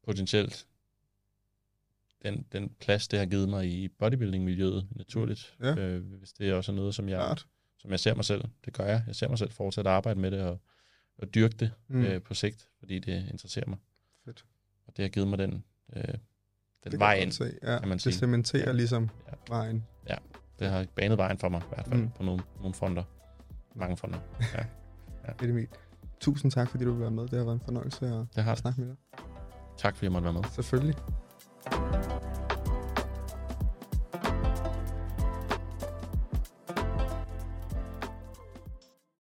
potentielt den, den plads, det har givet mig i bodybuilding-miljøet naturligt. Ja. Øh, hvis det er også noget, som jeg, Klart. som jeg ser mig selv. Det gør jeg. Jeg ser mig selv fortsætte at arbejde med det og, og dyrke det Mm. øh, på sigt, fordi det interesserer mig. Fedt. Og det har givet mig den, øh, den Det vej ind. se. Ja, kan man det sige. cementerer Ja. ligesom Ja. vejen. Det har banet vejen for mig, i hvert fald Mm. på nogle, nogle fronter. Mange fronter. *laughs* Ja, Emil. Tusind tak, fordi du vil være med. Det har været en fornøjelse at det har det. snakke med dig. Tak fordi jeg måtte være med. Selvfølgelig.